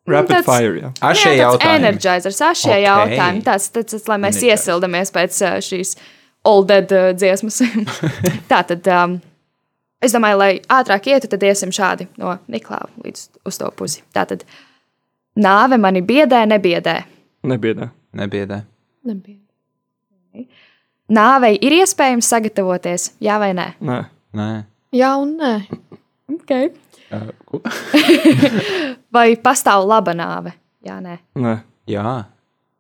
S1: Rapid
S2: tāds-
S1: fire, jā.
S4: Ašie
S2: Jā, tāds
S4: jautājumi.
S2: Energizers, ašie
S4: Ok.
S2: okay. jautājumi. Tas, tas, tas, lai mēs
S4: Energizer.
S2: iesildamies pēc šīs old dead ā, dziesmas. Tā tad, um, es domāju, lai ātrāk ietu, tad iesim šādi no Niklāva līdz uz to pusi. Tā tad, nāve mani biedē, nebiedē.
S1: Nebiedē.
S4: Nebiedē.
S3: Nebija.
S2: Nāvei ir iespējams sagatavoties, jā vai nē?
S1: Nē.
S4: Nē.
S3: Jā un nē.
S2: Okay.
S4: Uh?
S2: Vai pastāv laba nāve? Jā, nē.
S1: Nē.
S4: Jā.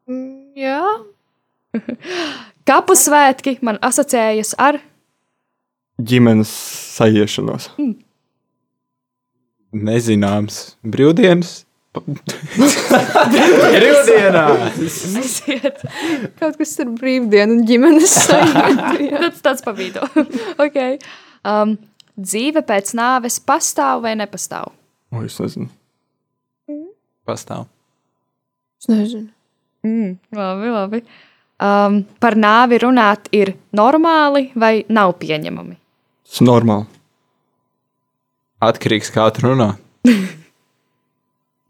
S3: Mm, Jā,
S2: Kapu svētki man asociējas ar
S1: Ģimenes sajiešanos.
S4: Nezināms. Brīvdienas. Brīvdienās.
S2: aiziet.
S3: kaut kas ar brīvdienu un ģimenes sajūtu.
S2: Tas tāds pa vidu. okay. um, dzīve pēc nāves pastāv vai nepastāv?
S1: O, es nezinu.
S4: Pastāv.
S3: Es nezinu.
S2: Mm, labi, labi. Um, par nāvi runāt ir normāli vai nav pieņemami?
S1: Tas ir normāli.
S4: Atkarīgs kā tu runā.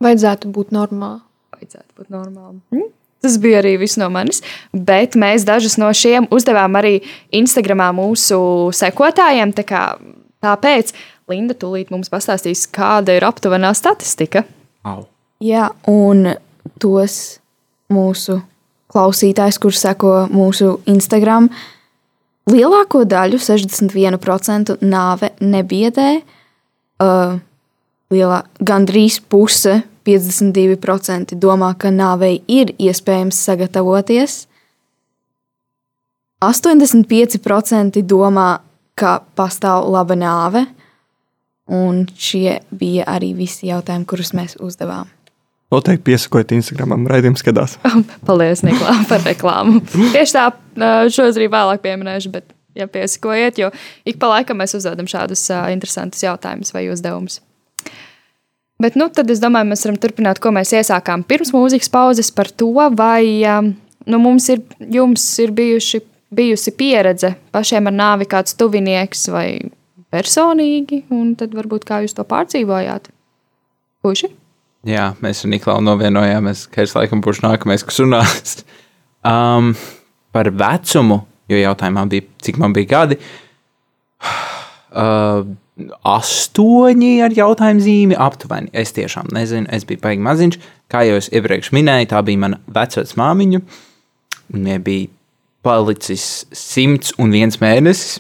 S3: Vajadzētu būt normāli.
S2: Vajadzētu būt normāli. Mm? Tas bija arī viss no manis. Bet mēs dažus no šiem uzdevām arī Instagramā mūsu sekotājiem. tā kā- Tāpēc Linda tūlīt mums pastāstīs, kāda ir aptuvenā statistika.
S4: Au.
S5: Jā, un tos mūsu klausītājs, kurš seko mūsu Instagram, lielāko daļu, 61% nāve nebiedē. Uh, lielā, gandrīz puse, 52% domā, ka nāvei ir iespējams sagatavoties. 85% domā, ka pastāv laba nāve. Un šie bija arī visi jautājumi, kurus mēs uzdevām.
S1: Noteikti piesakojiet Instagramam, raidījums skatās.
S2: Paldies, Niklā, par reklāmu. Tieši tā, šo es arī vēlāk pieminēšu, bet, ja piesakojiet, jo ik pa laikam mēs uzdodam šādus uh, interesantus jautājumus vai uzdevumus. Bet, nu, tad es domāju, mēs varam turpināt, ko mēs iesākām pirms mūzikas pauzes par to, vai um, nu, mums ir, jums ir bijuši, bijusi pieredze pašiem ar nāvi kāds tuvinieks vai personīgi, un tad varbūt kā jūs to pārdzīvojāt. Puši?
S4: Jā, mēs ar Niklaus novienojāmies, ka es laikam būšu nākamais, kas runās. Um, par vecumu, jo jautājumā bija, cik man bija gadi. Uh, astoņi ar jautājumu zīmi aptuveni. Es tiešām nezinu, es biju baigi maziņš. Kā jau es iepriekš minēju, tā bija mana vecāka māmiņa. Viņai bija palicis simts un viens mēnesis.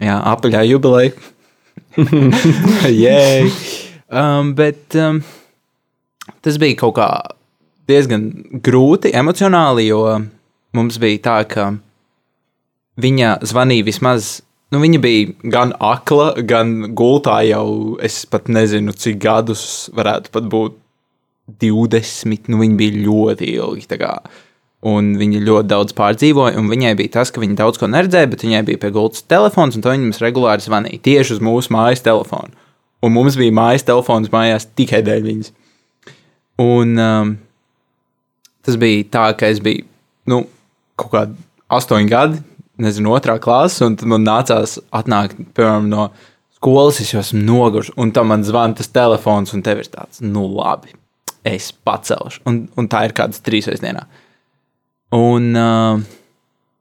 S4: Jā, apaļā jubileja. Jē, um, bet um, tas bija kaut kā diezgan grūti emocionāli, jo mums bija tā, ka viņa zvanīja vismaz. Nu, viņa bija gan akla, gan gultā jau es pat nezinu, cik gadus varētu pat būt 20. Nu, viņa bija ļoti ilgi. Un viņa ļoti daudz pārdzīvoja, un viņai bija tas, ka viņa daudz ko neredzēja, bet viņai bija pie gultas telefons, un to viņa mums regulāri zvanīja tieši uz mūsu mājas telefonu. Un mums bija mājas telefons mājās tikai dēļ viņas. Un um, tas bija tā, ka es biju nu, kaut kādi astoņi gadi, nezinu, otrā klasē, un man nācās atnākt piemēram, no skolas, es jau esmu noguris, un tam man zvana tas telefons, un tev ir tāds, nu labi, es pacelšu. Un, un tā ir kādas trīs reizes dienā. Un uh,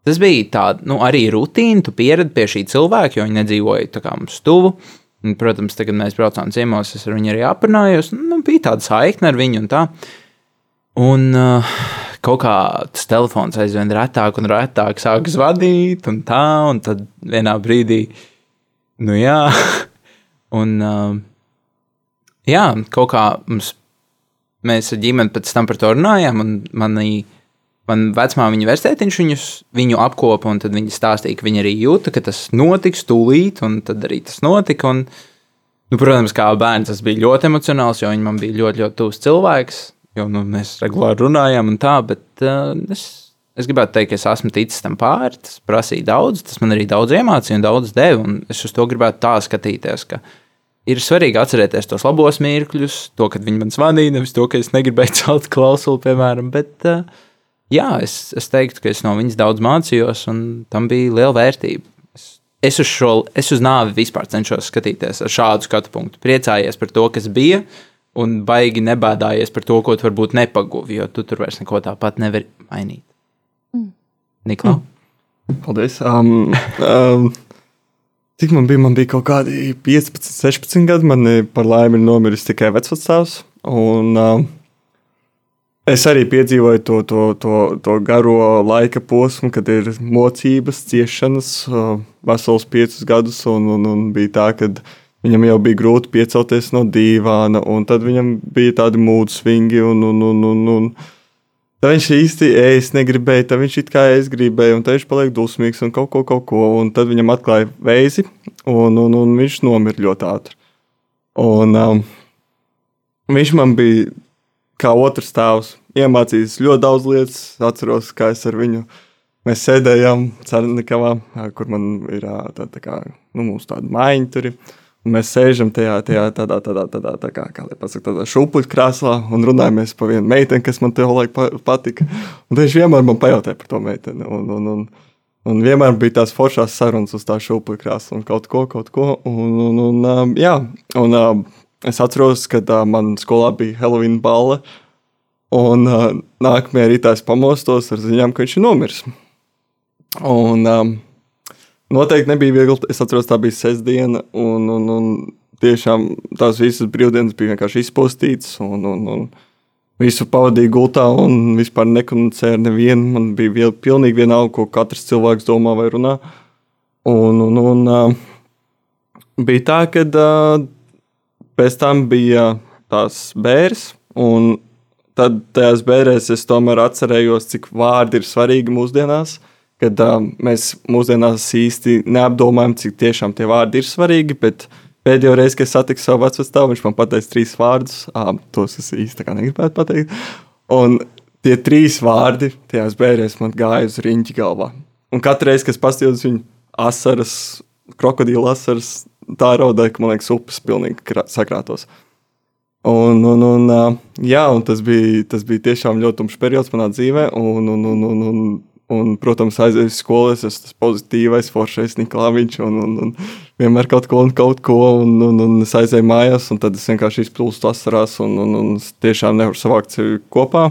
S4: tas bija tāds, nu, arī rutīna, tu pieredi pie šī cilvēka, jo viņi nedzīvoja tā kā mums tuvu. Un, protams, tad, kad mēs braucām ciemos, es ar viņu arī aprunājos. Nu, bija tāda saikne ar viņu un tā. Un uh, kaut kā tas telefons aizvien retāk un retāk sāk zvanīt, un tā, un tad vienā brīdī, nu jā, un uh, jā, kaut kā mums, mēs ar ģimeni pēc tam par to runājām, un manī, man vecmāmiņa vērstētiņš viņus, viņu apkopa, un tad viņi stāstīja, ka viņi arī jūta, ka tas notiks tūlīt, un tad arī tas notika, un, nu, protams, kā bērns tas bija ļoti emocionāls, jo viņi man bija ļoti, ļoti tuvs cilvēks, jo nu, mēs regulāri runājām un tā, bet uh, es, es gribētu teikt, ka es esmu ticis tam pāri. Tas prasīja daudz, tas man arī daudz iemācīja un daudz deva. Un es uz to gribētu tā skatīties, ka ir svarīgi atcerēties tos labos mirkļus, to, kad viņi man zvanīja, nevis to, ka es negribēju celt klausuli, piemēram. Bet, uh, jā, es, es teiktu, ka es no viņas daudz mācījos, un tam bija liela vērtība. Es, es uz šo, es uz nāvi vispār cenšos skatīties ar šādu skatu punktu. Priecājies par to, kas bija, un baigi nebēdājies par to, ko tu varbūt nepagūvi, jo tu tur vairs neko tāpat nevari mainīt. Mm. Niklā? Mm.
S1: Paldies. Um, um, cik man bija? Man bija kaut kādi 15, 16 gadi. Man par laimi ir nomiris tikai vecvecāks. Un um, es arī piedzīvoju to, to, to, to garo laika posmu, kad ir mocības, ciešanas, uh, vesels piecus gadus. Un, un, un bija tā, ka Viņam jau bija grūti piecelties no dīvāna, un tad viņam bija tādi mūdu svingi. Un, un, un, un, un. Tad viņš īsti ēst negribēja, tad viņš it kā es gribēju, un tad viņš paliek dusmīgs un kaut ko, kaut ko. Un tad viņam atklāja veizi, un, un, un viņš nomira ļoti ātri. Un, um, viņš man bija kā otrs tēvs, iemācījis ļoti daudz lietas. Atceros, kā es ar viņu mēs sēdējām Cernikavā, kur man ir tā, tā kā, nu, tāda maiņa tur. Ir. Un mēs sēžam tajā, tajā tādā, tādā, tādā, tā kā, kā pasaka, tādā šūpuļkrāslā un runājamies par vienu meiteni, kas man te laik patika. Un viņš vienmēr man pajautāja par to meiteni. Un, un, un, un vienmēr bija tās foršās sarunas uz tā šūpuļkrāsla un kaut ko, kaut ko. Un, un, un, jā, un es atceros, kad uh, man skolā bija Halloween balva. Un uh, nākamajā rītā es pamostos ar ziņām, ka viņš ir nomiris. Un, um, Noteikti nebija viegli. Es atceros, tā bija sestdiena, un, un, un tiešām tās visas brīvdienas bija vienkārši izpostītas. Un, un, un visu pavadīju gultā un vispār nekomunicēju ar nevienu. Man bija viel, pilnīgi vienalga, ko katrs cilvēks domā vai runā. Un, un, un uh, bija tā, ka uh, pēc tam bija tās bērns. Tad tajās bērnēs es tomēr atcerējos, cik vārdi ir svarīgi mūsdienās. Kad uh, mēs mūsdienās īsti neapdomājam, cik tiešām tie vārdi ir svarīgi. Bet pēdējo reizi, kad es satiku savu vecumu, viņš man pateica trīs vārdus. Uh, tos es īsti negribētu pateikt. Un tie trīs vārdi tajās bērnēs man gāja uz riņķa galvā. Un katru reizi, kad es paskatījos viņu asaras, krokodila asaras, tā raudāja, ka man liekas, upes pilnīgi sakrātos. Un, un, un, jā, un tas, bija, tas bija tiešām ļoti tumšs periods manā dzīvē. Un, un, un, un, un Un, protams, aizēju uz skolu, es esmu pozitīvais, foršais Niklaus, un, un, un vienmēr kaut ko un kaut ko, un, un, un es aizēju mājās, un tad es vienkārši izplūstu asarās, un, un, un es tiešām nevaru savākt sevi kopā.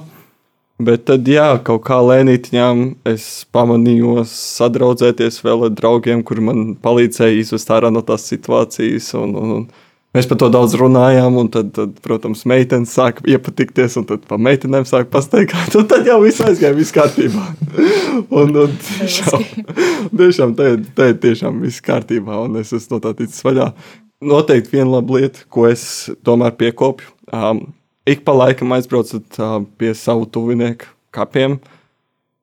S1: Bet tad, jā, kaut kā lēnītiņām es pamanīju sadraudzēties vēl ar draugiem, kuri man palīdzēja izvest ārā no tās situācijas. Un, un, un, Mēs par to daudz runājām, un tad, tad protams, meitenes sāka iepatikties, un tad pa meitenēm sāka pasteigāt, un tad jau viss aizgāja, viss kārtībā. un, un tiešām, tiešām te, te tiešām viss kārtībā, un es esmu no tā ticis vaļā. Noteikti viena laba lieta, ko es tomēr piekopju. Um, ik pa laikam aizbraucat uh, pie savu tuvinieku kapiem.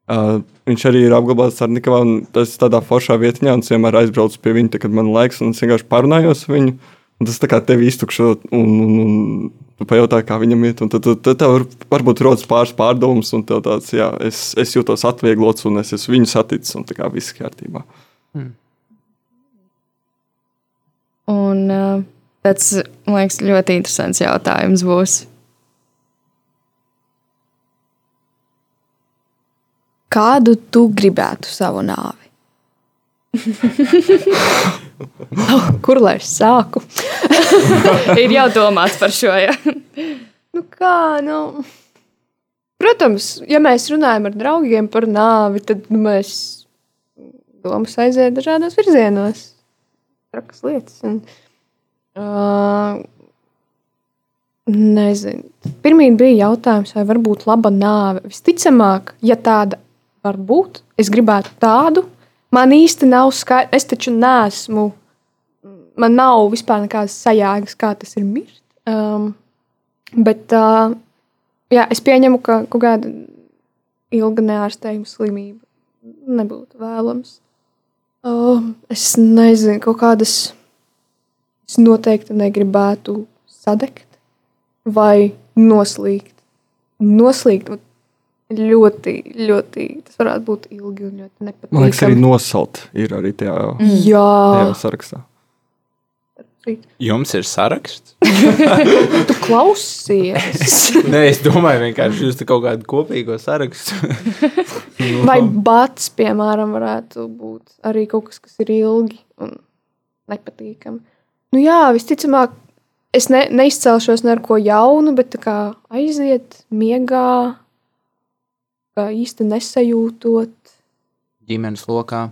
S1: Uh, viņš arī ir apglabāts ar Nikavā, un tas ir tādā foršā vietiņā, un es vienmēr aizbraucu pie viņa, kad man laiks, un es vienkārši parunājos ar viņu. Un tas tā kā tevi iztukšo, un, un, un tu pajautā, kā viņam iet. Tad, tad, tad tev var, varbūt rodas pāris pārdomas, un tev tāds, jā, es, es jūtos atvieglots, un es esmu viņu saticis, un tā kā viss kārtībā. Hmm.
S2: Un uh, tāds, man liekas, ļoti interesants jautājums būs.
S5: Kādu tu gribētu savu nāvi?
S3: Kur lai es sāku?
S2: Ir jau domāts par šo. Ja?
S3: Nu, kā, nu, protams, ja mēs runājam ar draugiem par nāvi, tad nu, mēs domas aiziet dažādos virzienos. Trakas lietas. Un, uh, nezinu. Pirmie bija jautājums, vai var būt laba nāve. Visticamāk, ja tāda var būt, es gribētu tādu. Man īsti nav skaidrs, es taču nesmu. Man nav vispār nekādas sajēgas, kā tas ir mirt. Um, Bet uh, jā, es pieņemu, ka kaut kāda ilga neārstējuma slimība nebūtu vēlams. Uh, es nezinu, kaut kādas. Es noteikti negribētu sadegt vai noslīgt. Noslīgt ļoti, ļoti. Tas varētu būt ilgi un ļoti nepatīkami.
S1: Man liekas, arī nosalt ir arī tajā,
S3: Jā,
S1: tajā sarakstā.
S4: Jums ir saraksts?
S3: tu klausies.
S4: Nē, es domāju, vienkārši jūs te kaut kādu kopīgo sarakstu.
S3: Vai bats, piemēram, varētu būt arī kaut kas, kas ir ilgi un nepatīkami. Nu, jā, visticamāk, es ne, neizcelšos ne ar ko jaunu, bet tā kā aiziet miegā, kā īsti nesajūtot.
S4: Ģimenes lokā.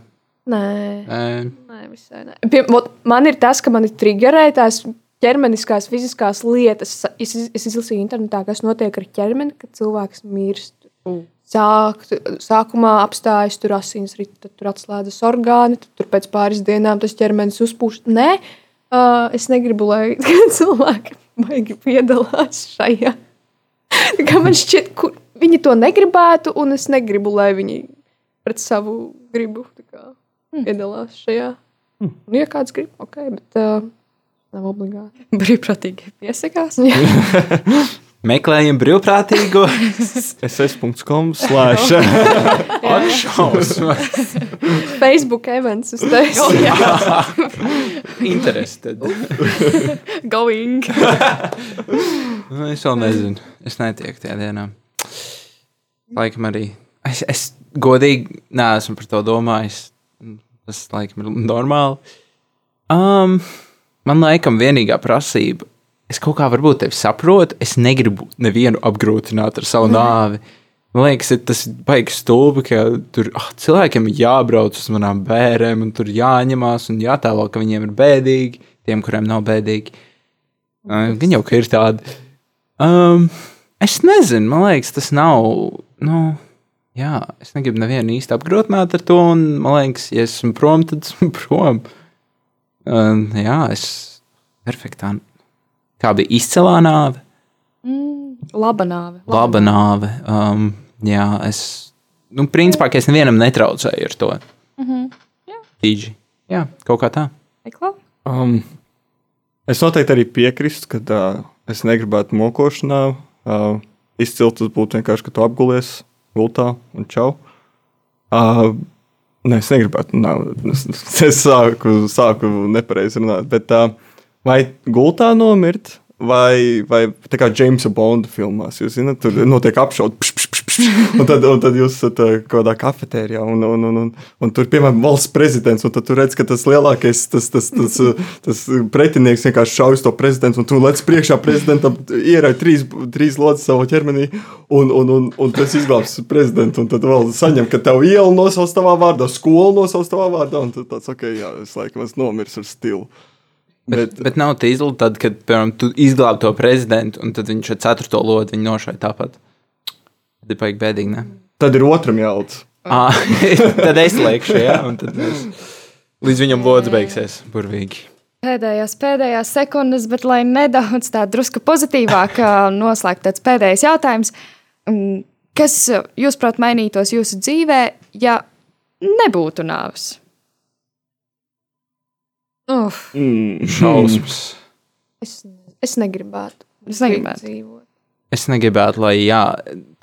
S3: Nē,
S4: Nē,
S3: nē visai nē. Pie, vot man ir tas, ka man ir triggerē tās ķermeniskās, fiziskās lietas. Es, es izlasīju internetā, kas notiek ar ķermeni, kad cilvēks mirst. Sāk, sākumā apstājas tur asins, rit, tad tur atslēdzas orgāni, tad tur pēc pāris dienām tas ķermenis uzpūš. Nē, uh, es negribu, lai cilvēki baigi piedalās šajā. Tā kā man šķiet, ka viņi to negribētu, un es negribu, lai viņi pret savu gribu tā kā, piedalās šajā. Nu, ja kāds grib, ok, bet uh, nav obligāti.
S2: Brīvprātīgi piesakās.
S4: meklējam brīvprātīgo.
S1: SS.com slash.
S4: Atšausmas.
S3: Facebook events uz tevis.
S4: Interested.
S2: Going.
S4: Nu, Es vēl nezinu. Es netieku tajā dienā. Laikam arī. Es, es godīgi neesmu par to domājis. Tas laikam ir normāli. Um, man laikam vienīgā prasība. Es kaut kā varbūt tevi saprotu. Es negribu nevienu apgrūtināt ar savu nāvi. Man liekas, ir tas baigs stulbi, ka tur ah, cilvēkiem ir jābrauc uz manām bērniem, un tur jāņemās un jātēlo, ka viņiem ir bēdīgi, tiem, kuriem nav bēdīgi. Uh, Gan jau, ka ir tādi. Um, es nezinu, man liekas, tas nav. Nu, jā, es negribu nevienu īsti apgrūtināt ar to, un man liekas, ja esmu prom, tad esmu prom. Um, jā, es perfektā. Kā bija izcelā nāve,
S2: Laba nāve.
S4: laba nāve. Um, jā, es. Nu, principā, ka es nevienam netraucēju ar to. Tīģi. Jā, kaut kā tā.
S2: Ekla?
S1: Um, es noteikti arī piekrītu, ka uh, es negribētu mokošanā. Uh, izcils tas būtu vienkārši, ka tu apgulies gultā un čau. Uh, nē, es negribētu. Nav, es, es sāku, sāku nepareizi runāt. Bet, uh, vai gultā nomirt? Vai, vai tā kā Jamesa Bonda filmās, jūs zināt, tur notiek apšaude, pš, pš, pš, pš, un, tad, un tad jūs esat uh, kaut kādā kafetērijā, un, un, un, un, un tur, piemēram, valsts prezidents, un tad tur redz, ka tas lielākais, tas, tas, tas, tas pretinieks vienkārši šauj to prezidentu, un tu lec priekšā prezidentam, ierauj trīs, trīs lodes savā ķermenī, un, un, un, un tas izglābs prezidentu, un tad vēl saņem, ka tev iela nosauc tavā vārdā, skola nosauc tavā vārdā, un tad tāds, ok, jā, es laikam esmu nomirs ar stilu.
S4: Bet, bet, bet nav tā izlūka, tad, kad piemēram, tu izglābi to prezidentu, un tad viņš ar ceturto lodi nošāva tāpat. Tad ir baigi bēdīgi, ne?
S1: Tad ir otram jālts.
S4: Ah, tad es liekšu, jā, un tad mēs līdz viņam lods beigsies burvīgi.
S2: Pēdējās, pēdējās sekundes, bet lai nedaudz tā drusku pozitīvāk noslēgtu tāds pēdējais jautājums. Mm, Kas, jūsuprāt, mainītos jūsu dzīvē, ja nebūtu nāves? Uf,
S1: Mm.
S4: Šausmas.
S3: Es, es negribētu.
S2: Es negribētu.
S3: dzīvot.
S4: Es negribētu, lai, jā,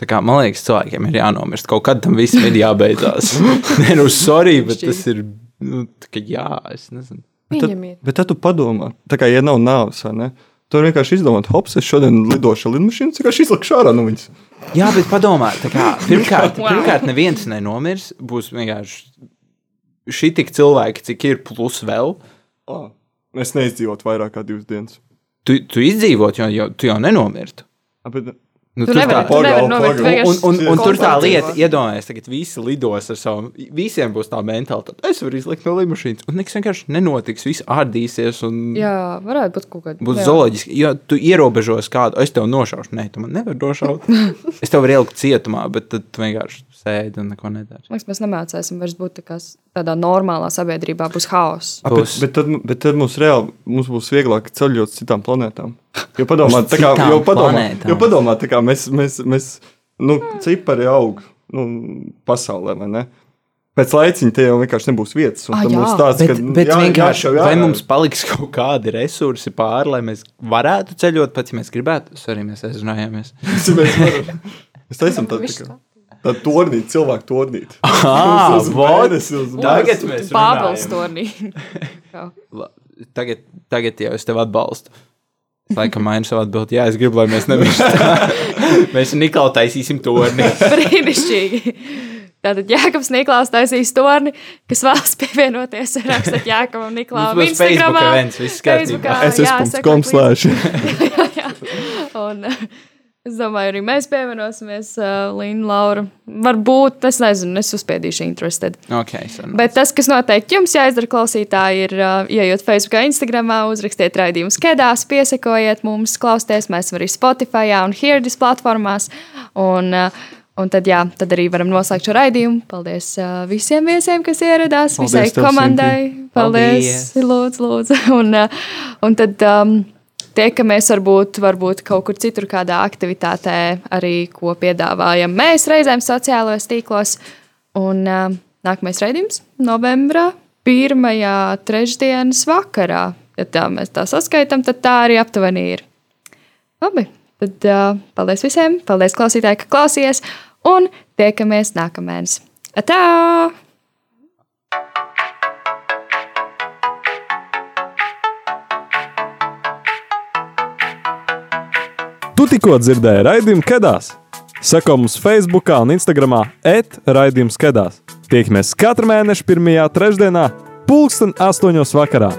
S4: tā kā man liekas, cilvēkiem ir jānomirst. Kaut kad tam visam ir jābeidzās. Nē, nu, sorry, bet tas ir. Nu, kā jā, es nezinu.
S1: Bet tad, bet tad tu padomā, tā kā ja nav nāves, vai ne? Tur vienkārši izdomāt, hops, es šodien lidošu ar lidmašīnu, vienkārši izlikšu ārā no viņas.
S4: Jā, bet padomā, tā kā, pirmkārt, pirmkārt, neviens nenomirs. Būs vienkārši šī tik cilvēki, cik ir plus vēl.
S1: Oh, es neizdzīvotu vairāk kā divas dienas.
S4: Tu, tu izdzīvot, jo, jo tu jau nenomirtu.
S1: A, bet,
S4: Nu,
S2: Tu
S4: tur
S2: nevari,
S4: tā-
S2: tu
S1: Pagaid,
S2: nomirt vienkārši.
S4: Un, un, un tur tā lieta, iedomājieties, tagad visi lidos ar savu, visiem būs tā mentalitāte. Es varu izlikt no lidmašīnas, un nekas vienkārši nenotiks. Viss ārdīsies, un
S2: Jā, varētu būt kaut kāda.
S4: būs zooloģiski. Jo tu ierobežos kādu, es tev nošaušu. Nē, tu man nevari nošaut. es tev varu ielikt cietumā, bet tad tu vienkārši sēdi un neko nedari.
S2: Man liekas, mēs nemācīsim vairs būt tā tādā normālā sabiedrībā, būs haoss.
S1: A, bet, bet, tad, bet tad mums reāli mums būs vieglāk ceļot uz citām planētām. Jo padomā, tā kā, jo padomā, jo padomā tā kā mēs, mēs, mēs nu, cipari aug nu, pasaulē, vai ne? Pēc laiciņa tie jau vienkārši nebūs vietas. un
S2: Ah,
S1: tad
S2: jā.
S1: mums tāds,
S4: Bet,
S1: ka,
S4: bet
S1: jā,
S4: vienkārši,
S1: jāšauj
S4: vai
S1: ārā.
S4: mums paliks kaut kādi resursi pāri, lai mēs varētu ceļot, pat ja mēs gribētu? Arī mēs aizrunājāmies.
S1: Mēs taisām tādu tādu tornīti, cilvēku tornīti.
S4: Ah, Tagad mēs
S2: Pāvils.
S4: La- Tagad, tagad jau es tevi atbalstu. Es laikam mainu savu atbildi. Jā, es gribu, lai mēs nemirstu. mēs Niklaus taisīsim torni.
S2: Brīnišķīgi. Tātad Jēkabs Niklaus taisīs torni, kas vēlas pievienoties. Rakstiet Jēkabam Niklausim
S4: Mums būs Facebook events, viss kārtībā.
S1: SS.com slēdz.
S2: Un uh, es domāju, arī mēs pievienosimies uh, Līna Laura. Varbūt, es nezinu, es uzspiedīšu interested.
S4: Okay, sarunāts.
S2: Bet tas, kas noteikti jums jāizdara, klausītāji, ir, uh, iejot Facebook, Instagram, uzrakstiet raidījumus kedās, piesakojiet mums, klausieties, mēs esam arī Spotify un Hirdis platformās. Un, uh, Un tad, jā, tad arī varam noslēgt šo raidījumu. Paldies uh, visiem viesiem, kas ieradās,
S1: Paldies
S2: visai komandai. Paldies,
S4: Paldies.
S2: lūdzu, lūdzu. Un, uh, un tad um, tiekamies varbūt, varbūt kaut kur citur, kādā aktivitātē, arī ko piedāvājam mēs reizēm sociālajos tīklos. Un uh, nākamais raidījums novembrā, pirmajā trešdienas vakarā. Ja tā mēs tā saskaitām, tad tā arī aptuveni ir. Labi, tad uh, paldies visiem, paldies klausītāji, ka klausījāties, un tiekamies nākamēnes. Tā!
S7: Tu tikko dzirdēji raidījumu Kedās. Seko mums Facebook un Instagram etraidījums Kedās. Tiekamies katru mēnešu pirmajā trešdienā, pulksten astoņos vakarā.